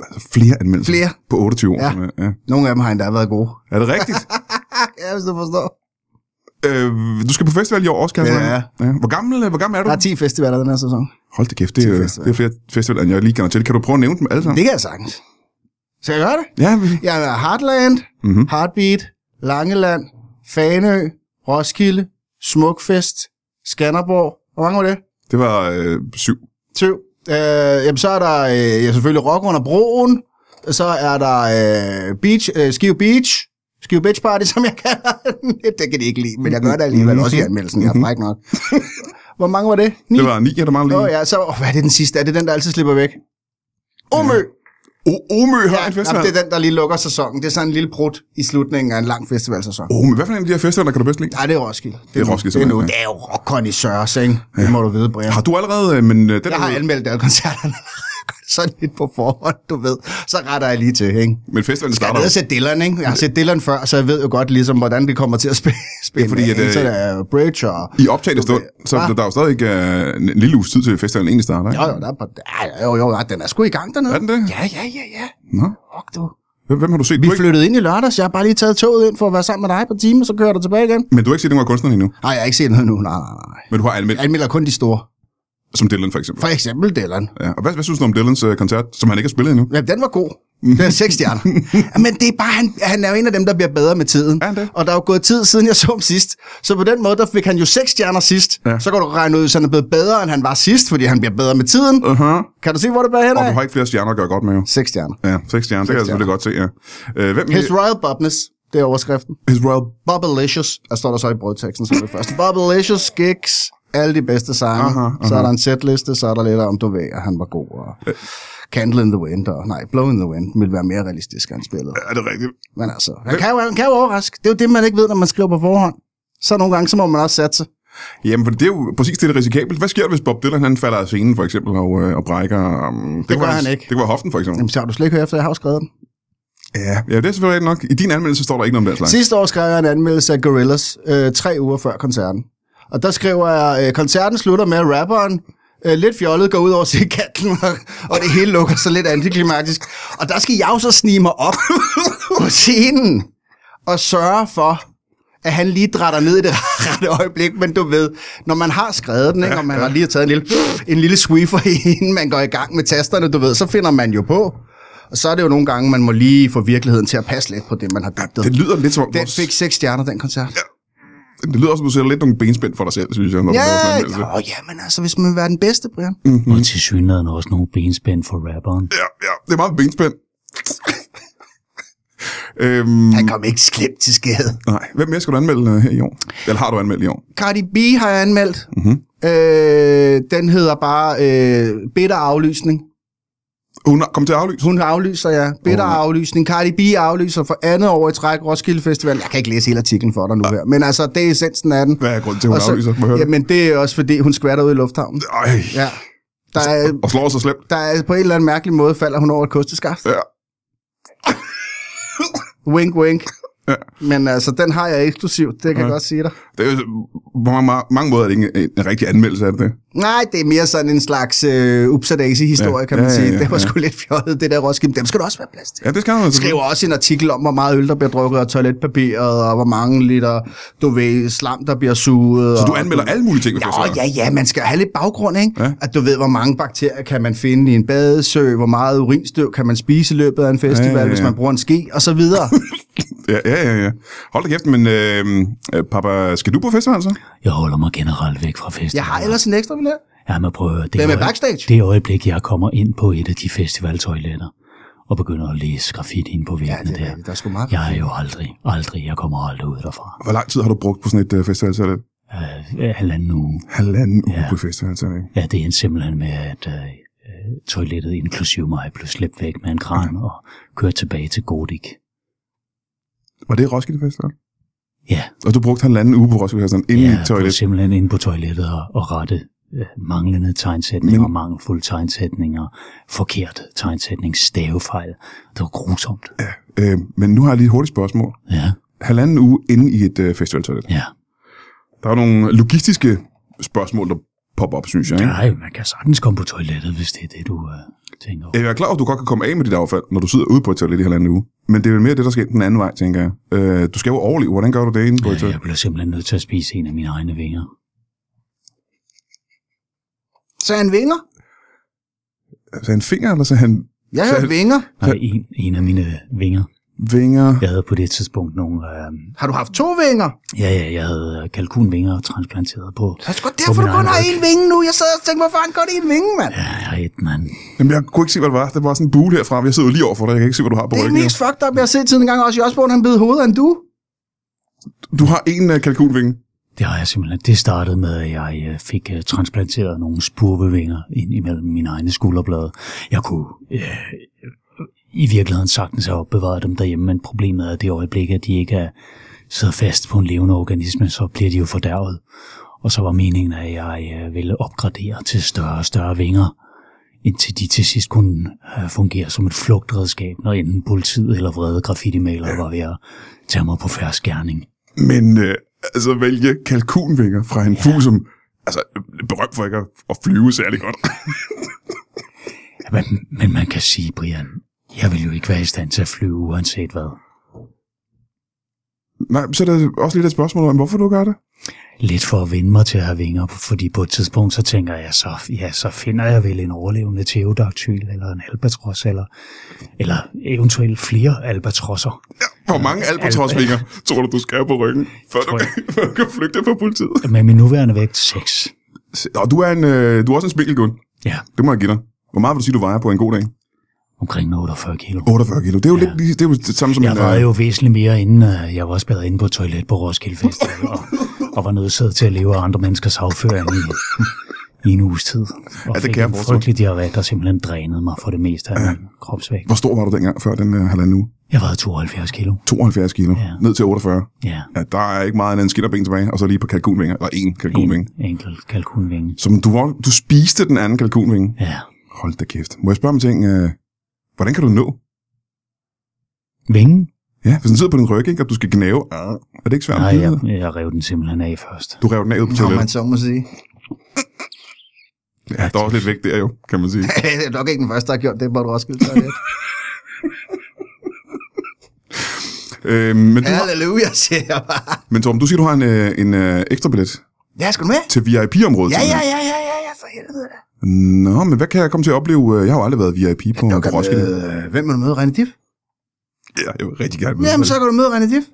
Altså, flere anmeldelser. Flere. På 28 år. Ja. simpelthen. ja. Nogle af dem har endda været gode. Er det rigtigt? *laughs* ja, hvis du forstår. øh, du skal på festival i år også, Kasper. Ja, ja. ja. Hvor, gammel, hvor gammel er du? Der er 10 festivaler den her sæson. Hold da kæft, det er, 10 det er flere festivaler, end jeg lige kender til. Kan du prøve at nævne dem alle sammen? Det kan jeg sagtens. Skal jeg gøre det? Ja, vi- Jeg er Heartland, Mhm. Heartbeat, Langeland, Fanø, Roskilde, Smukfest, Skanderborg. Hvor mange var det? det var øh, syv. Syv. Øh, jamen, så er der øh, ja, selvfølgelig Rock under broen. Så er der øh, Beach, øh, Skive Beach. Skive Beach Party, *laughs* som jeg kalder den. Det kan de ikke lide, men jeg gør det alligevel. Også i anmeldelsen. Jeg er fræk nok. *laughs* Hvor mange var det? Ni? Det var ni, er der meget lige. Oh, ja, så oh, hvad er det den sidste? Er det den, der altid slipper væk? Omø! O- Omø har Ja, en festival. jamen, det er den, der lige lukker sæsonen. Det er sådan en lille prut i slutningen af en lang festivalsæson. Omø, hvad for en af de her festivaler kan du bedst lide? Nej, det er Roskilde. Det er nu. Roskilde, Det er, nu. det er jo rockconnoisseurs, ikke? Det må du vide, Brian. Har du allerede, øh, men øh, den Jeg har er, anmeldt alle koncerterne. Sådan lidt på forhånd, du ved. Så retter jeg lige til, ikke? men festivalen Jeg starter har ned og set Dylan, ikke? Jeg har set Dylan før, så jeg ved jo godt ligesom, hvordan det kommer til at spille. *laughs* spille fordi, at, ikke? så øh, der er Bridge og... i optagende stund, så der er jo stadig øh, en lille uges tid til festivalen egentlig starter, ikke? Jo, jo, der er på, ja, jo, jo, ja, den er sgu i gang dernede. Er den det? Ja, ja, ja, ja. Nå. Fuck, du. Hvem, har du set? Vi Du ikke, flyttede ind i lørdags. Jeg har bare lige taget toget ind for at være sammen med dig på time, og så kører der tilbage igen. men du har ikke set nogen af kunstnerne endnu? Nej, jeg har ikke set noget nu. Nej, nej, nej. Men du har anmeldt, Jeg anmelder kun de store. Som Dylan for eksempel. For eksempel Dylan. Ja. Og hvad, hvad synes du om Dylans øh, koncert, som han ikke har spillet endnu? Ja, den var god. Den er seks stjerner. Ja, *laughs* Men det er bare, han, han er jo en af dem, der bliver bedre med tiden. Han det? Og der er jo gået tid, siden jeg så ham sidst. Så på den måde, der fik han jo seks stjerner sidst. Ja. Ja. Så kan du regne ud, at han er blevet bedre, end han var sidst, fordi han bliver bedre med tiden. Uh-huh. Kan du se, hvor det bærer hen Og du har ikke flere stjerner at gøre godt med, jo. Seks stjerner. Ja, seks stjerner, det kan jeg selvfølgelig godt se, ja. Øh, hvem, His Royal Bubness, det er overskriften. His Royal Bubblicious, der står der så i brødteksten som det første. Bubblicious gigs, alle de bedste sange. Aha, aha. Så er der en setliste, så er der lidt om, du ved, at han var god. Og Candle in the Wind, og nej, Blow in the Wind ville være mere realistisk, han spillede. Er det rigtigt? Men altså, han kan, jo, han kan jo overraske. Det er jo det, man ikke ved, når man skriver på forhånd. Så nogle gange, så må man også satse. Jamen, for det er jo præcis det, der er risikabelt. Hvad sker der, hvis Bob Dylan han falder af scenen, for eksempel, og, øh, og brækker... Um, det, gør kunne være han ikke. Det kunne være hoften, for eksempel. Jamen, så har du slet ikke hørt efter, jeg har jo skrevet den. Ja, ja, det er selvfølgelig nok. I din anmeldelse står der ikke noget om den slags. Sidste år skrev jeg en anmeldelse af Gorillaz, øh, tre uger før koncerten. Og der skriver jeg, øh, koncerten slutter med, at rapperen øh, lidt fjollet går ud over kanten, *laughs* og, og det hele lukker så lidt antiklimatisk. Og der skal jeg jo så snige mig op *laughs* på scenen og sørge for, at han lige drætter ned i det *laughs* rette øjeblik, men du ved, når man har skrevet den, ikke, og man har lige taget en lille, *sniffs* en lille swiffer, inden man går i gang med tasterne, du ved, så finder man jo på. Og så er det jo nogle gange, man må lige få virkeligheden til at passe lidt på det, man har digtet. Det lyder lidt som om... Den vores- fik seks stjerner, den koncert. Det lyder også, som du sætter lidt nogle benspænd for dig selv, synes jeg, når du laver sådan en Ja, ja, men altså, hvis man vil være den bedste, Brian. Mm. Og til synligheden også nogle benspænd for rapperen. Ja, ja, det er meget benspænd. *laughs* øhm, Han kom ikke slemt til skade. nej, hvem mere skal du anmelde øh, her i år? Eller har du anmeldt i år? Cardi B har jeg anmeldt. Mhm. Øh, den hedder bare øh, Bitter Aflysning. Hun kom til at aflyse. Hun aflyser, ja. Bitter Oh. Aflysning. Cardi B aflyser for andet år i træk Roskilde Festival. Jeg kan ikke læse hele artiklen for dig nu her, men altså, det er essensen af den. Hvad er grunden til, at hun Og så- aflyser? Det? Jamen, det er også fordi, hun skvatter ud i lufthavnen. Ej, Ja. Der er, og slår sig slemt. der er på en eller anden mærkelig måde, falder hun over et kosteskaft. Ja. Wink, wink. Ja. Men altså, den har jeg eksklusivt, det kan jeg Ja. godt sige dig. Det er jo, på mange, mange måder er det ikke en, en rigtig anmeldelse af det. Nej, det er mere sådan en slags øh, upsadaisy-historie, Ja. kan man Ja, ja, sige. ja, det var ja. sgu lidt fjollet, det der Roskilde. Dem skal der også være plads til. Ja, det skal man. Skriver også en artikel om, hvor meget øl, der bliver drukket, og toiletpapiret, og hvor mange liter, du ved, slam, der bliver suget. Så du og, anmelder alle mulige ting, du Ja, ja, ja, man skal have lidt baggrund, ikke? Ja. At du ved, hvor mange bakterier kan man finde i en badesø, hvor meget urinstøv kan man spise i løbet af en festival, Ja, ja, ja. hvis man bruger en ski, og så videre. *laughs* Ja, ja, ja. ja. Hold da kæft, men øh, øh, papa, skal du på festival så? Jeg holder mig generelt væk fra festivaler. Jeg har ellers en ekstra billet. Ja, men prøv at høre, det, Hvad med øje- backstage? det øjeblik, jeg kommer ind på et af de festivaltoiletter, og begynder at læse graffiti ind på Ja, det er der. Der er sgu meget. Jeg er jo aldrig, aldrig, jeg kommer aldrig ud derfra. Hvor lang tid har du brugt på sådan et uh, festival? Uh, halvanden uge. Halvanden uge Ja. på festival, ikke? Ja, det er simpelthen med, at uh, toilettet inklusive mig blev slæbt væk med en kran og kørt tilbage til Godik. Var det Roskilde Festival? Ja, Og du brugte halvanden uge på Roskilde Festival inde ja i jeg toilet. blev simpelthen inde på toilettet og, og rette uh, manglende tegnsætninger, Men- mangelfulde tegnsætninger, forkert tegnsætning, stavefejl. Det var grusomt. Øh, men nu har jeg lige et hurtigt spørgsmål. Ja, Halvanden uge inde i et uh, festivaltoilet. ja. Der er nogle logistiske spørgsmål, der popper op, synes jeg. Ikke? Nej, man kan sagtens komme på toilettet, hvis det er det, du uh, tænker over. Jeg er klar over, at du godt kan komme af med dit affald, når du sidder ude på et toilet i halvanden uge. Men det er vel mere det, der sker den anden vej, tænker jeg. Øh, du skal jo overleve. Hvordan gør du det inde på et Ja, toilet? jeg bliver simpelthen nødt til at spise en af mine egne vinger. Så han vinger. Så en finger, eller så han Jeg han- vinger. Nej, en, en af mine vinger. Vinger? Jeg havde på det tidspunkt nogle... Øh, Har du haft to vinger? ja, ja, jeg havde øh, kalkunvinger transplanteret på. Så er det På derfor, du kun har en vinge nu. Jeg sad og tænkte, hvorfor har han kun en vinge, mand? Ja, jeg har et, mand. Jamen, jeg kunne ikke se, hvad det var. Det var sådan en bule herfra. Jeg sidder jo lige over for dig. Jeg kan ikke se, hvad du har på Det er ryggen. mest fucked up, jeg har set til en gang også. I Osborne, han bed hovedet af en du. Du har en uh, kalkunvinge. Det har jeg simpelthen. Det startede med, at jeg øh, fik øh, transplanteret nogle spurvevinger ind imellem mine egne skulderblade. Jeg kunne øh, i virkeligheden sagtens have opbevaret dem derhjemme, men problemet er det øjeblik, at de ikke er sidder fast på en levende organisme, så bliver de jo fordærvet. Og så var meningen, at jeg øh, ville opgradere til større og større vinger, indtil de til sidst kunne øh, fungere som et flugtredskab, når enten politiet eller vrede graffiti-malere var ved at tage mig på færre skærning. Men øh, altså vælge kalkunvinger fra en fugl, som altså, er berømt for ikke at, flyve særlig godt. Men, men man kan sige, Brian, jeg vil jo ikke være i stand til at flyve uanset hvad. Nej, så er der også lidt et spørgsmål om, hvorfor du gør det. Lidt for at vende mig til at have vinger, fordi på et tidspunkt så tænker jeg, så, ja, så finder jeg vel en overlevende teodaktyl, eller en albatros, eller, eller eventuelt flere albatrosser. Hvor mange albatrosvinger tror du, du skal have på ryggen, før du, kan, før du kan flygte fra politiet? Med min nuværende vægt 6. Nå, du er, en, øh, du er også en spinkelgund. Ja, Det må jeg give dig. Hvor meget vil du sige, du vejer på en god dag? Omkring 48 kilo. 48 kilo. Det er jo, ja. lidt, det er jo det samme som Jeg en... var øh, jo væsentligt mere inden uh, jeg var også spadet inde på et toilet på Roskilde Festival, og, og var nødsaget til at leve af andre menneskers afføring i, i en uges tid. Og Ja, det kan jeg en frygtelig diarré, der simpelthen drænede mig for det meste af min kropsvægt. Hvor stor var du dengang, før den øh, halvanden uge? Jeg vejede 72 kilo. 72 kilo. Ja. Ned til 48. Ja. Ja, der er ikke meget andet end skinnerben tilbage, og så lige på kalkunvinger, eller en kalkunvinge. En enkelt kalkunvinge. Som du, var- du spiste den anden kalkunvinge. Ja. Hold da kæft. Må jeg spørge om ting? Øh, hvordan kan du nå? Vingen? Ja, hvis den sidder på din ryg, ikke, og du skal gnave. Øh, er det ikke svært? Nej, jeg, jeg rev den simpelthen af først. Du rev den af ud på Nå, toilettet. man så må sige. Ja, der er også lidt vægt der jo, kan man sige. *laughs* det er nok ikke den første, der har gjort det på et Roskilde Toilet. *laughs* øh, men, du har, Halleluja, siger jeg bare. men Torben, du siger, du har en, øh, en øh, ekstra billet Ja, skal du med? til VIP-området. Ja, ja, ja, ja, ja, ja, for helvede da. Nå, men hvad kan jeg komme til at opleve? Jeg har jo aldrig været VIP på, på Roskilde. øh, hvem vil du møde? René Diff? Ja, jeg vil rigtig gerne møde. Jamen, så kan du møde René Diff.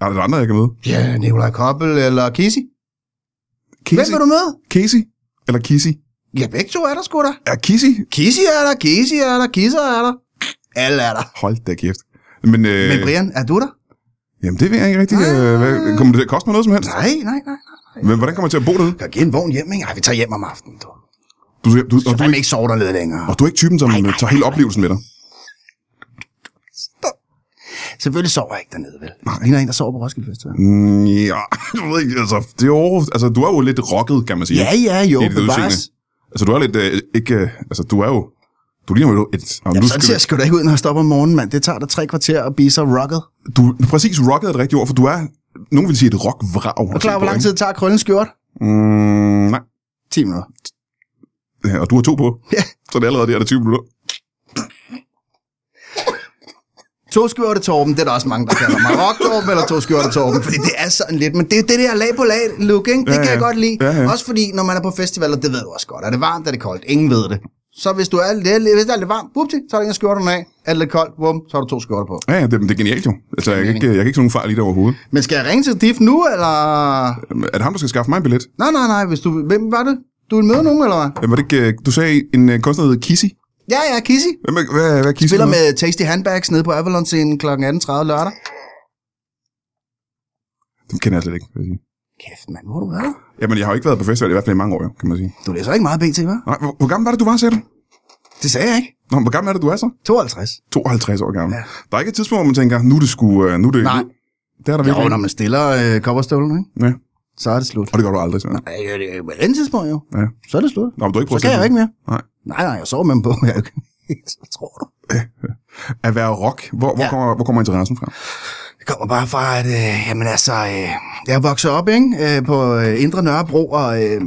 Er der andre, jeg kan møde? Ja, Nikolaj Koppel eller. Hvem Casey? vil du møde? Casey? Eller Kissy? Ja, begge to er der sgu da. Ja, Kissy? Kisi er der, Kisi er der, Kisser er der. Alle er der. Hold da kæft. Men, øh, Men Brian, er du der? jamen, det ved jeg ikke rigtigt. Øh, hvad, kommer det til at koste mig noget som helst? Nej, nej, nej. Men hvordan kommer jeg til at bo derude? Kan give en vogn hjem, ikke? Ej, vi tager hjem om aftenen, du. Du, du, du, Så og, du, ikke sove dernede længere. og du er ikke typen, som nej, nej, tager hele oplevelsen med dig? Selvfølgelig sover jeg ikke dernede, vel? Nej. Ligner en, der sover på Roskilde Festival. Mm, ja, *laughs* jeg ved ikke, altså, det er jo, altså, du er jo lidt rocket, kan man sige. Ja, ja, jo, bevares. Altså, du er lidt, øh, ikke, øh, altså, du er jo, du ligner jo et, og Ja, nu sådan ser skal jeg sgu da ikke ud, når jeg stopper om morgenen, mand. Det tager dig tre kvarter at blive så rocket. du, du, præcis, rocket er et rigtigt ord, for du er, nogen vil sige et rockvrag. Er du klar, hvor lang tid det tager at krølle en skjort? Mm, nej, 10 minutter. Ja, og du har to på. Ja. Så det er allerede der, er det 20 minutter. To skjorte Torben, det er der også mange, der kalder mig. Rock Torben eller to skjorte Torben, fordi det er sådan lidt, men det er det der lag på lag look, ikke? Det Ja, kan jeg ja. godt lide. Ja, ja. Også fordi, når man er på festivaler, det ved du også godt. Er det varmt, er det koldt? Ingen ved det. Så hvis du er, det er, hvis det er lidt varmt, bupti, så er der ingen skjorterne af. Er det lidt koldt, bum, så har du to skjorter på. Ja, ja, det, det er genialt jo. Altså, jeg, kan ikke, jeg kan ikke se nogen fejl i det overhovedet. Men skal jeg ringe til Diff nu, eller? Er det ham, der skal skaffe mig en billet? Nej, nej, nej, hvis du, hvem var det? Du vil møde nogen, eller hvad? Øh, Var det ikke, øh, du sagde en øh, kunstner, der hedder Kissy? Ja, ja, Kissy. Hvem er, hvad, hvad er Kissy? Spiller med Tasty Handbags nede på Avalon-scenen kl. 18.30 lørdag. Dem kender jeg slet ikke, vil jeg sige. Kæft, mand, hvor har du været? Jamen, jeg har jo ikke været på festival, i hvert fald i mange år, jo, kan man sige. Du læser ikke meget BT, hva'? Nej, hvor, hvor gammel var det, du var, sagde du? Det sagde jeg ikke. Nå, hvor gammel er det, du er så? 52. 52 år gammel. Ja. Der er ikke et tidspunkt, hvor man tænker, nu er det sgu... øh, Nu er det, Nej. Det er der Jo, virkelig. når man stiller øh, kopperstøvlen, ikke? Ja. Så er det slut. Og det gør du aldrig, så. Nej, det er på et andet tidspunkt jo. Ja. Så er det slut. Nå, men du ikke Så kan jeg jo ikke mere. Nej. Nej, nej, jeg sover med dem på. *laughs* Jeg, så tror du. At være rock, hvor, hvor, Ja. kommer, hvor kommer interessen fra? Det kommer bare fra, at øh, jamen, altså, øh, jeg voksede op ikke? Øh, på øh, Indre Nørrebro, og, øh,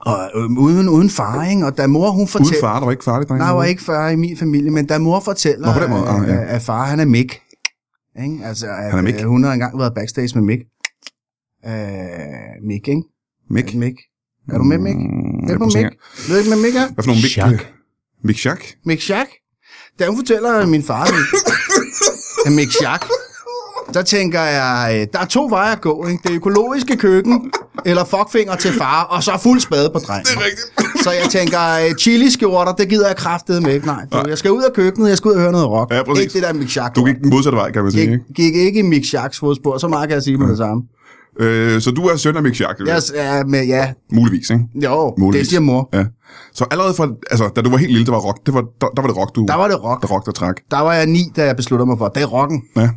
og øh, uden, uden far, ikke? og da mor hun Uden fortæller... far, der var ikke farligt, dreng. Nej, var ikke far i min familie, men da mor fortæller, Nå, på den måde. Ah, ja. at, at far han er Mick. Ikke? Altså, at, Han er Mick? øh, hun har engang været backstage med Mick. Øh, Mick, ikke? Mick? Mick. Er du med, Mick? Mm, Er med Mick? Ved du ikke, hvad Mick er? Hvad for nogle Mick? Schack. Mick Schack? Mick Schack. Da hun fortæller min far, at Mick *laughs* Schack, der tænker jeg, øh, der er to veje at gå. Ikke? Det økologiske køkken, eller fuckfinger til far, og så fuld spade på drengen. Det er rigtigt. Så jeg tænker, øh, chili-skjorter, det gider jeg kraftede med ikke. Nej, du, jeg skal ud af køkkenet, jeg skal ud og høre noget rock. Ja, præcis. ikke det der Mick Schack. Du gik den modsatte vej, kan man sige. gik, Ikke? gik ikke i Mick Schacks fodspor, så meget kan jeg sige med det samme. Øh, så du er søn af Mick Schack, Jeg, er med, ja, muligvis, ikke? jo, Muligvis. det siger mor. Ja. Så allerede fra, altså, da du var helt lille, det var rock, det var, der, der var det rock, du... Der var det rock. Der rock, der træk. Der var jeg ni, da jeg besluttede mig for, det er rocken. Ja.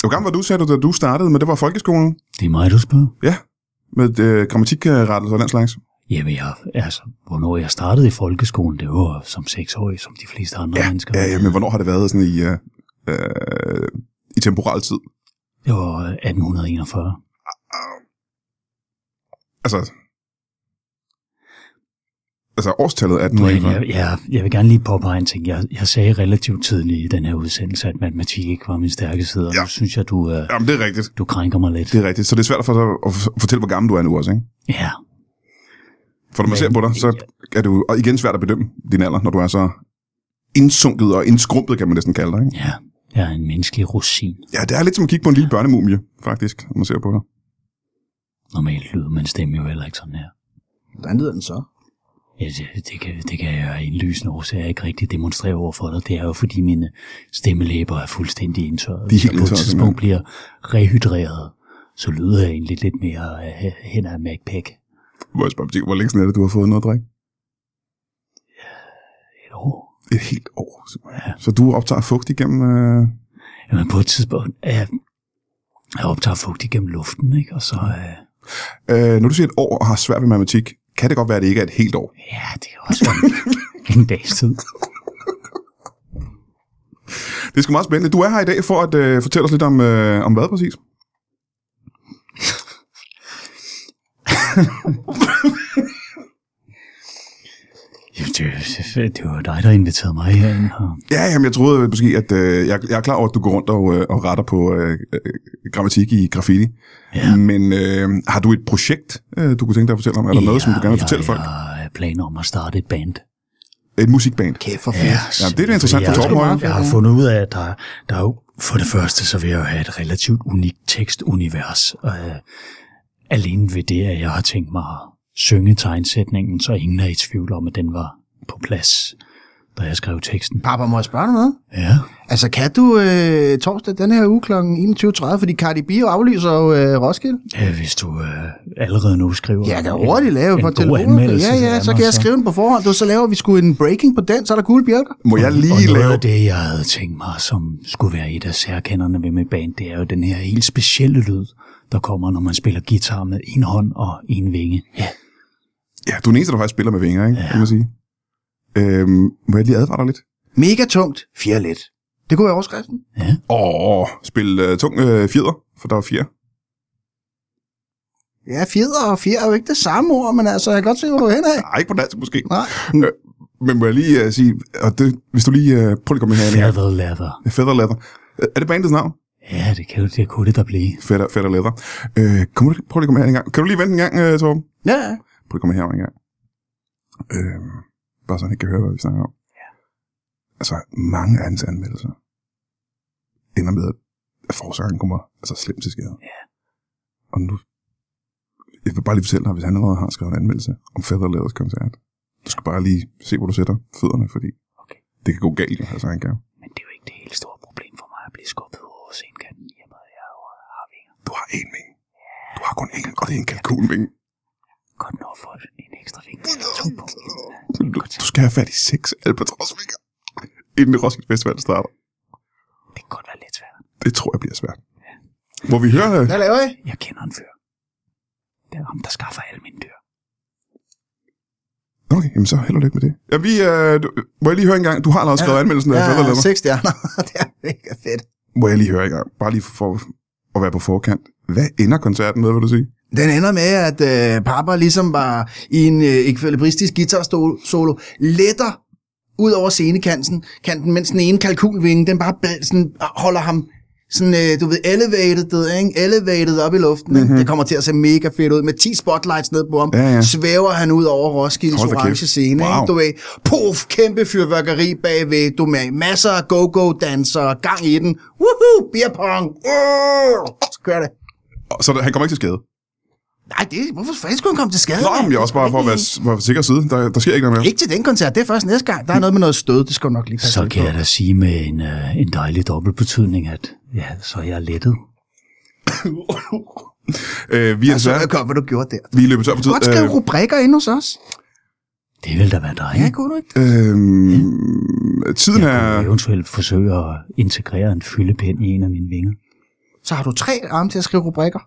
Hvor gammel var du, sagde du, da du startede, men det var folkeskolen? Det er mig, du spørger. Ja. Med øh, grammatikrettelser og den slags. Jamen, jeg, altså, hvornår jeg startede i folkeskolen, det var som seksårig, som de fleste andre Ja, mennesker. ja, ja, men hvornår har det været sådan i, øh, øh, i temporal tid? Det var 1841. Altså, altså årstallet Du, 1840. jeg, jeg, jeg vil gerne lige påpege en ting. Jeg, jeg sagde relativt tidligt i den her udsendelse, at matematik ikke var min stærke side, og Ja. nu synes jeg, du, uh, Jamen, det er rigtigt. du krænker mig lidt. Det er rigtigt. Så det er svært for dig at fortælle, hvor gammel du er nu også, ikke? Ja, For når man Men- ser på dig, så er det jo og igen svært at bedømme din alder, når du er så indsunket og indskrumpet, kan man næsten kalde dig, ikke? ja, jeg er en menneskelig rosin. Ja, det er lidt som at kigge på en lille børnemumie, faktisk, når man ser på dig. Normalt lyder min stemme jo heller ikke sådan her. Hvordan lyder den så? Ja, det, det, kan, det kan jeg en lysende årsag ikke rigtig demonstrere over for dig. Det er jo fordi mine stemmelæber er fuldstændig indtørret. De er helt på et tidspunkt bliver rehydreret, så lyder jeg egentlig lidt mere uh, hen ad MacPack. Hvor længe siden er det, du har fået noget drikke? Et år. Et helt år. simpelthen. Så du optager fugt igennem... Øh... Jamen, på et tidspunkt, jeg, jeg optager fugt igennem luften, ikke? Og så, øh, Øh, når du siger et år og har svært ved matematik, kan det godt være, at det ikke er et helt år. ja, det er også en, *laughs* en dags tid. *laughs* Det er sgu meget spændende. Du er her i dag for at øh, fortælle os lidt om, øh, om hvad præcis? *laughs* Det, det var dig, der inviterede mig herind. Og, Ja, jamen, jeg troede måske, at øh, jeg, jeg er klar over, at du går rundt og, øh, og retter på øh, øh, grammatik i graffiti. Ja. Men øh, har du et projekt, øh, du kunne tænke dig at fortælle om? Er der noget, som du gerne vil fortælle jeg, folk? Jeg har planer om at starte et band. Et musikband. Kæft for fedt. Ja, det er da interessant for jeg, Torben Højer. jeg har fundet ud af, at der, der er jo, for det første, så vil jeg jo have et relativt unikt tekstunivers. Øh, alene ved det, at jeg har tænkt mig at synge tegnsætningen, så ingen er i tvivl om, at den var på plads, da jeg skrev teksten. Papa, må jeg spørge dig noget? Ja, Altså, kan du øh, torsdag den her uge kl. 21.30, fordi Cardi B aflyser jo øh, Roskilde? øh, hvis du øh, allerede nu skriver... Jeg kan hurtigt lave en på god telefonen. anmeldelse Ja, ja, så kan jeg skrive den på forhånd. Du, så laver vi sgu en breaking på den, så er der gule bjælker. Må jeg og lige noget lave... af det, jeg havde tænkt mig, som skulle være et af særkenderne ved mit band, det er jo den her helt specielle lyd, der kommer, når man spiller guitar med en hånd og en vinge. Ja. Ja, du er den eneste, der faktisk spiller med vinger, ikke? Ja. kan man sige. Øhm, må jeg lige advare dig lidt? Mega tungt, fire let. Det kunne være overskriften. ja. Åh, spil øh, tung øh, fjeder, for der er fire. Ja, fjeder og fjer er jo ikke det samme ord, men altså, jeg kan godt se, hvor du er hen af. Nej, ikke på dansk måske. Nej. Øh, men må jeg lige uh, sige, og det, hvis du lige uh, prøv lige at komme her ind. Feather leather. Feather Leather. Er det bandets navn? Ja, det, kan, jo- det kunne det da blive. Feather, Feather Leather. Øh, kom du, prøv lige at komme her en gang. Kan du lige vente en gang, uh, Torben? Ja, ja. Prøv lige at komme her en gang. Øh, bare så han ikke kan høre, hvad vi snakker om. Ja. Altså, mange af hans anmeldelser ender med, at forsangeren kommer altså slemt til skade. Ja. Og nu, jeg vil bare lige fortælle dig, hvis han allerede har skrevet en anmeldelse om Feather Leathers koncert, du skal bare lige se, hvor du sætter fødderne, fordi Okay. det kan gå galt, altså han kan. Men det er jo ikke det helt store problem for mig at blive skubbet over scenekanten i og med, at jeg har vinger. Du har én vinge. Du har kun én, og det er en kalkunvinge. Godt nok for en ekstra to på. Du, du skal have fat i seks albatrosvinger, inden Roskilde Festival starter. Det kan godt være lidt svært. Det tror jeg bliver svært. Må vi høre... øh, Hvad laver I? Jeg kender en fyr. Det er ham, der skaffer alle mine dyr. Okay, jamen så held og lykke med det. Ja, vi, øh, du, må jeg lige høre en gang? Du har allerede skrevet ja, anmeldelsen af Ja, Leather. seks stjerner. *laughs* det er mega fedt. Må jeg lige høre en gang? Bare lige for at være på forkant. Hvad ender koncerten med, vil du sige? Den ender med, at øh, Papa ligesom var i en øh, ekvilibristisk guitar-solo, letter ud over scenekanten, kanten, mens den ene kalkunvinge, den bare sådan, holder ham sådan, øh, du ved, elevated, ikke? elevated op i luften. Mm-hmm. Det kommer til at se mega fedt ud. Med 10 spotlights ned på ham, Ja, ja. svæver han ud over Roskildes Hold orange kæft. scene. Wow. Ikke? Du ved, puff, kæmpe fyrværkeri bagved. Du med masser af go-go-dansere, gang i den. Woohoo, beer pong. Uh, så kører det. Så han kommer ikke til skade. Nej, det, hvorfor fanden skulle han komme til skade? Nå, men jeg er også bare for at være, for at være sikker side. Der, der sker ikke noget mere. Ikke til den koncert, det er først næste gang. Der er noget med noget stød, det skal du nok lige passe Så kan på. jeg da sige med en, uh, en dejlig dobbeltbetydning, at ja, så er jeg lettet. *laughs* Øh, vi er Jeg så desværre, jeg godt, hvad du gjorde der. vi er løbet tør for tid. Godt skrive rubrikker ind hos os. Det vil da være dig. Ja, kunne du ikke? øh, tiden Jeg er... kunne eventuelt forsøge at integrere en fyldepind i en af mine vinger. Så har du tre arme til at skrive rubrikker.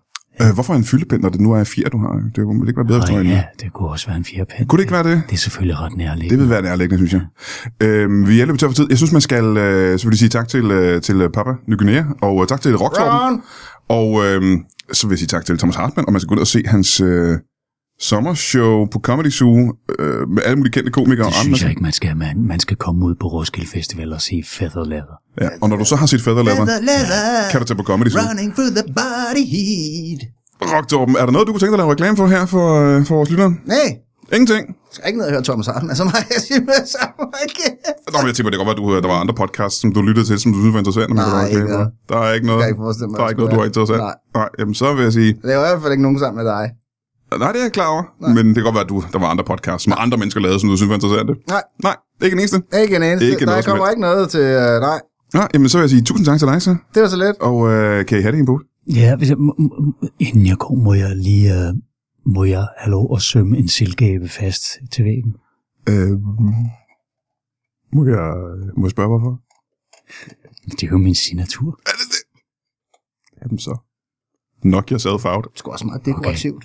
Øh, hvorfor en fyldepind, når det nu er fire, du har? Det ville ikke være bedre, det en. ja, det kunne også være en firepind. Kunne det ikke være det? Det er selvfølgelig ret Det nærliggende. vil være nærliggende, synes jeg. Øhm, vi er løbet tør for tid. Jeg synes, man skal øh, selvfølgelig sige tak til, øh, til Papa Ny Guinea, og øh, tak til Rocktorben. Og øh, så vil jeg sige tak til Thomas Hartmann, og man skal gå ud og se hans øh, sommershow på Comedy Zoo øh, med alle mulige kendte komikere. Det og synes andre. jeg ikke, man skal. Man, man skal komme ud på Roskilde Festival og se Feather Leather. Ja. Og når du så har set Feather Leather, Leather, leather, kan du tage på Comedy Zoo. running through the body heat. Rocktorben, er der noget, du kunne tænke dig at lave reklame for her for, øh, for vores lyttere? Nej, Ingenting. jeg skal ikke noget at høre Thomas Hartmann. Altså, mig, jeg siger med samme Nå, men jeg tænker, det kan godt være, at du, der var andre podcasts, som du lyttede til, som du synes var interessante. men Nej, der var ikke Nej. jeg Det er nej, det er jeg klar over. Men det kan godt være, at du, der var andre podcasts, som andre mennesker lavede, som du synes var interessante. Nej, Nej, ikke en eneste. ikke en eneste. Ikke der noget som kommer ikke noget til uh, dig. Nej, jamen så vil jeg sige tusind tak til dig, så. Det var så let. Og øh, kan I have det i en bot? Ja, hvis jeg, m- m- inden jeg går, må jeg lige uh, må jeg have lov at sømme en silkeæbe fast til væggen. Øh, må, jeg, må jeg spørge, hvorfor? Det er jo min signatur. Jamen så. Knock yourself out. Det er sgu også meget dekorativt.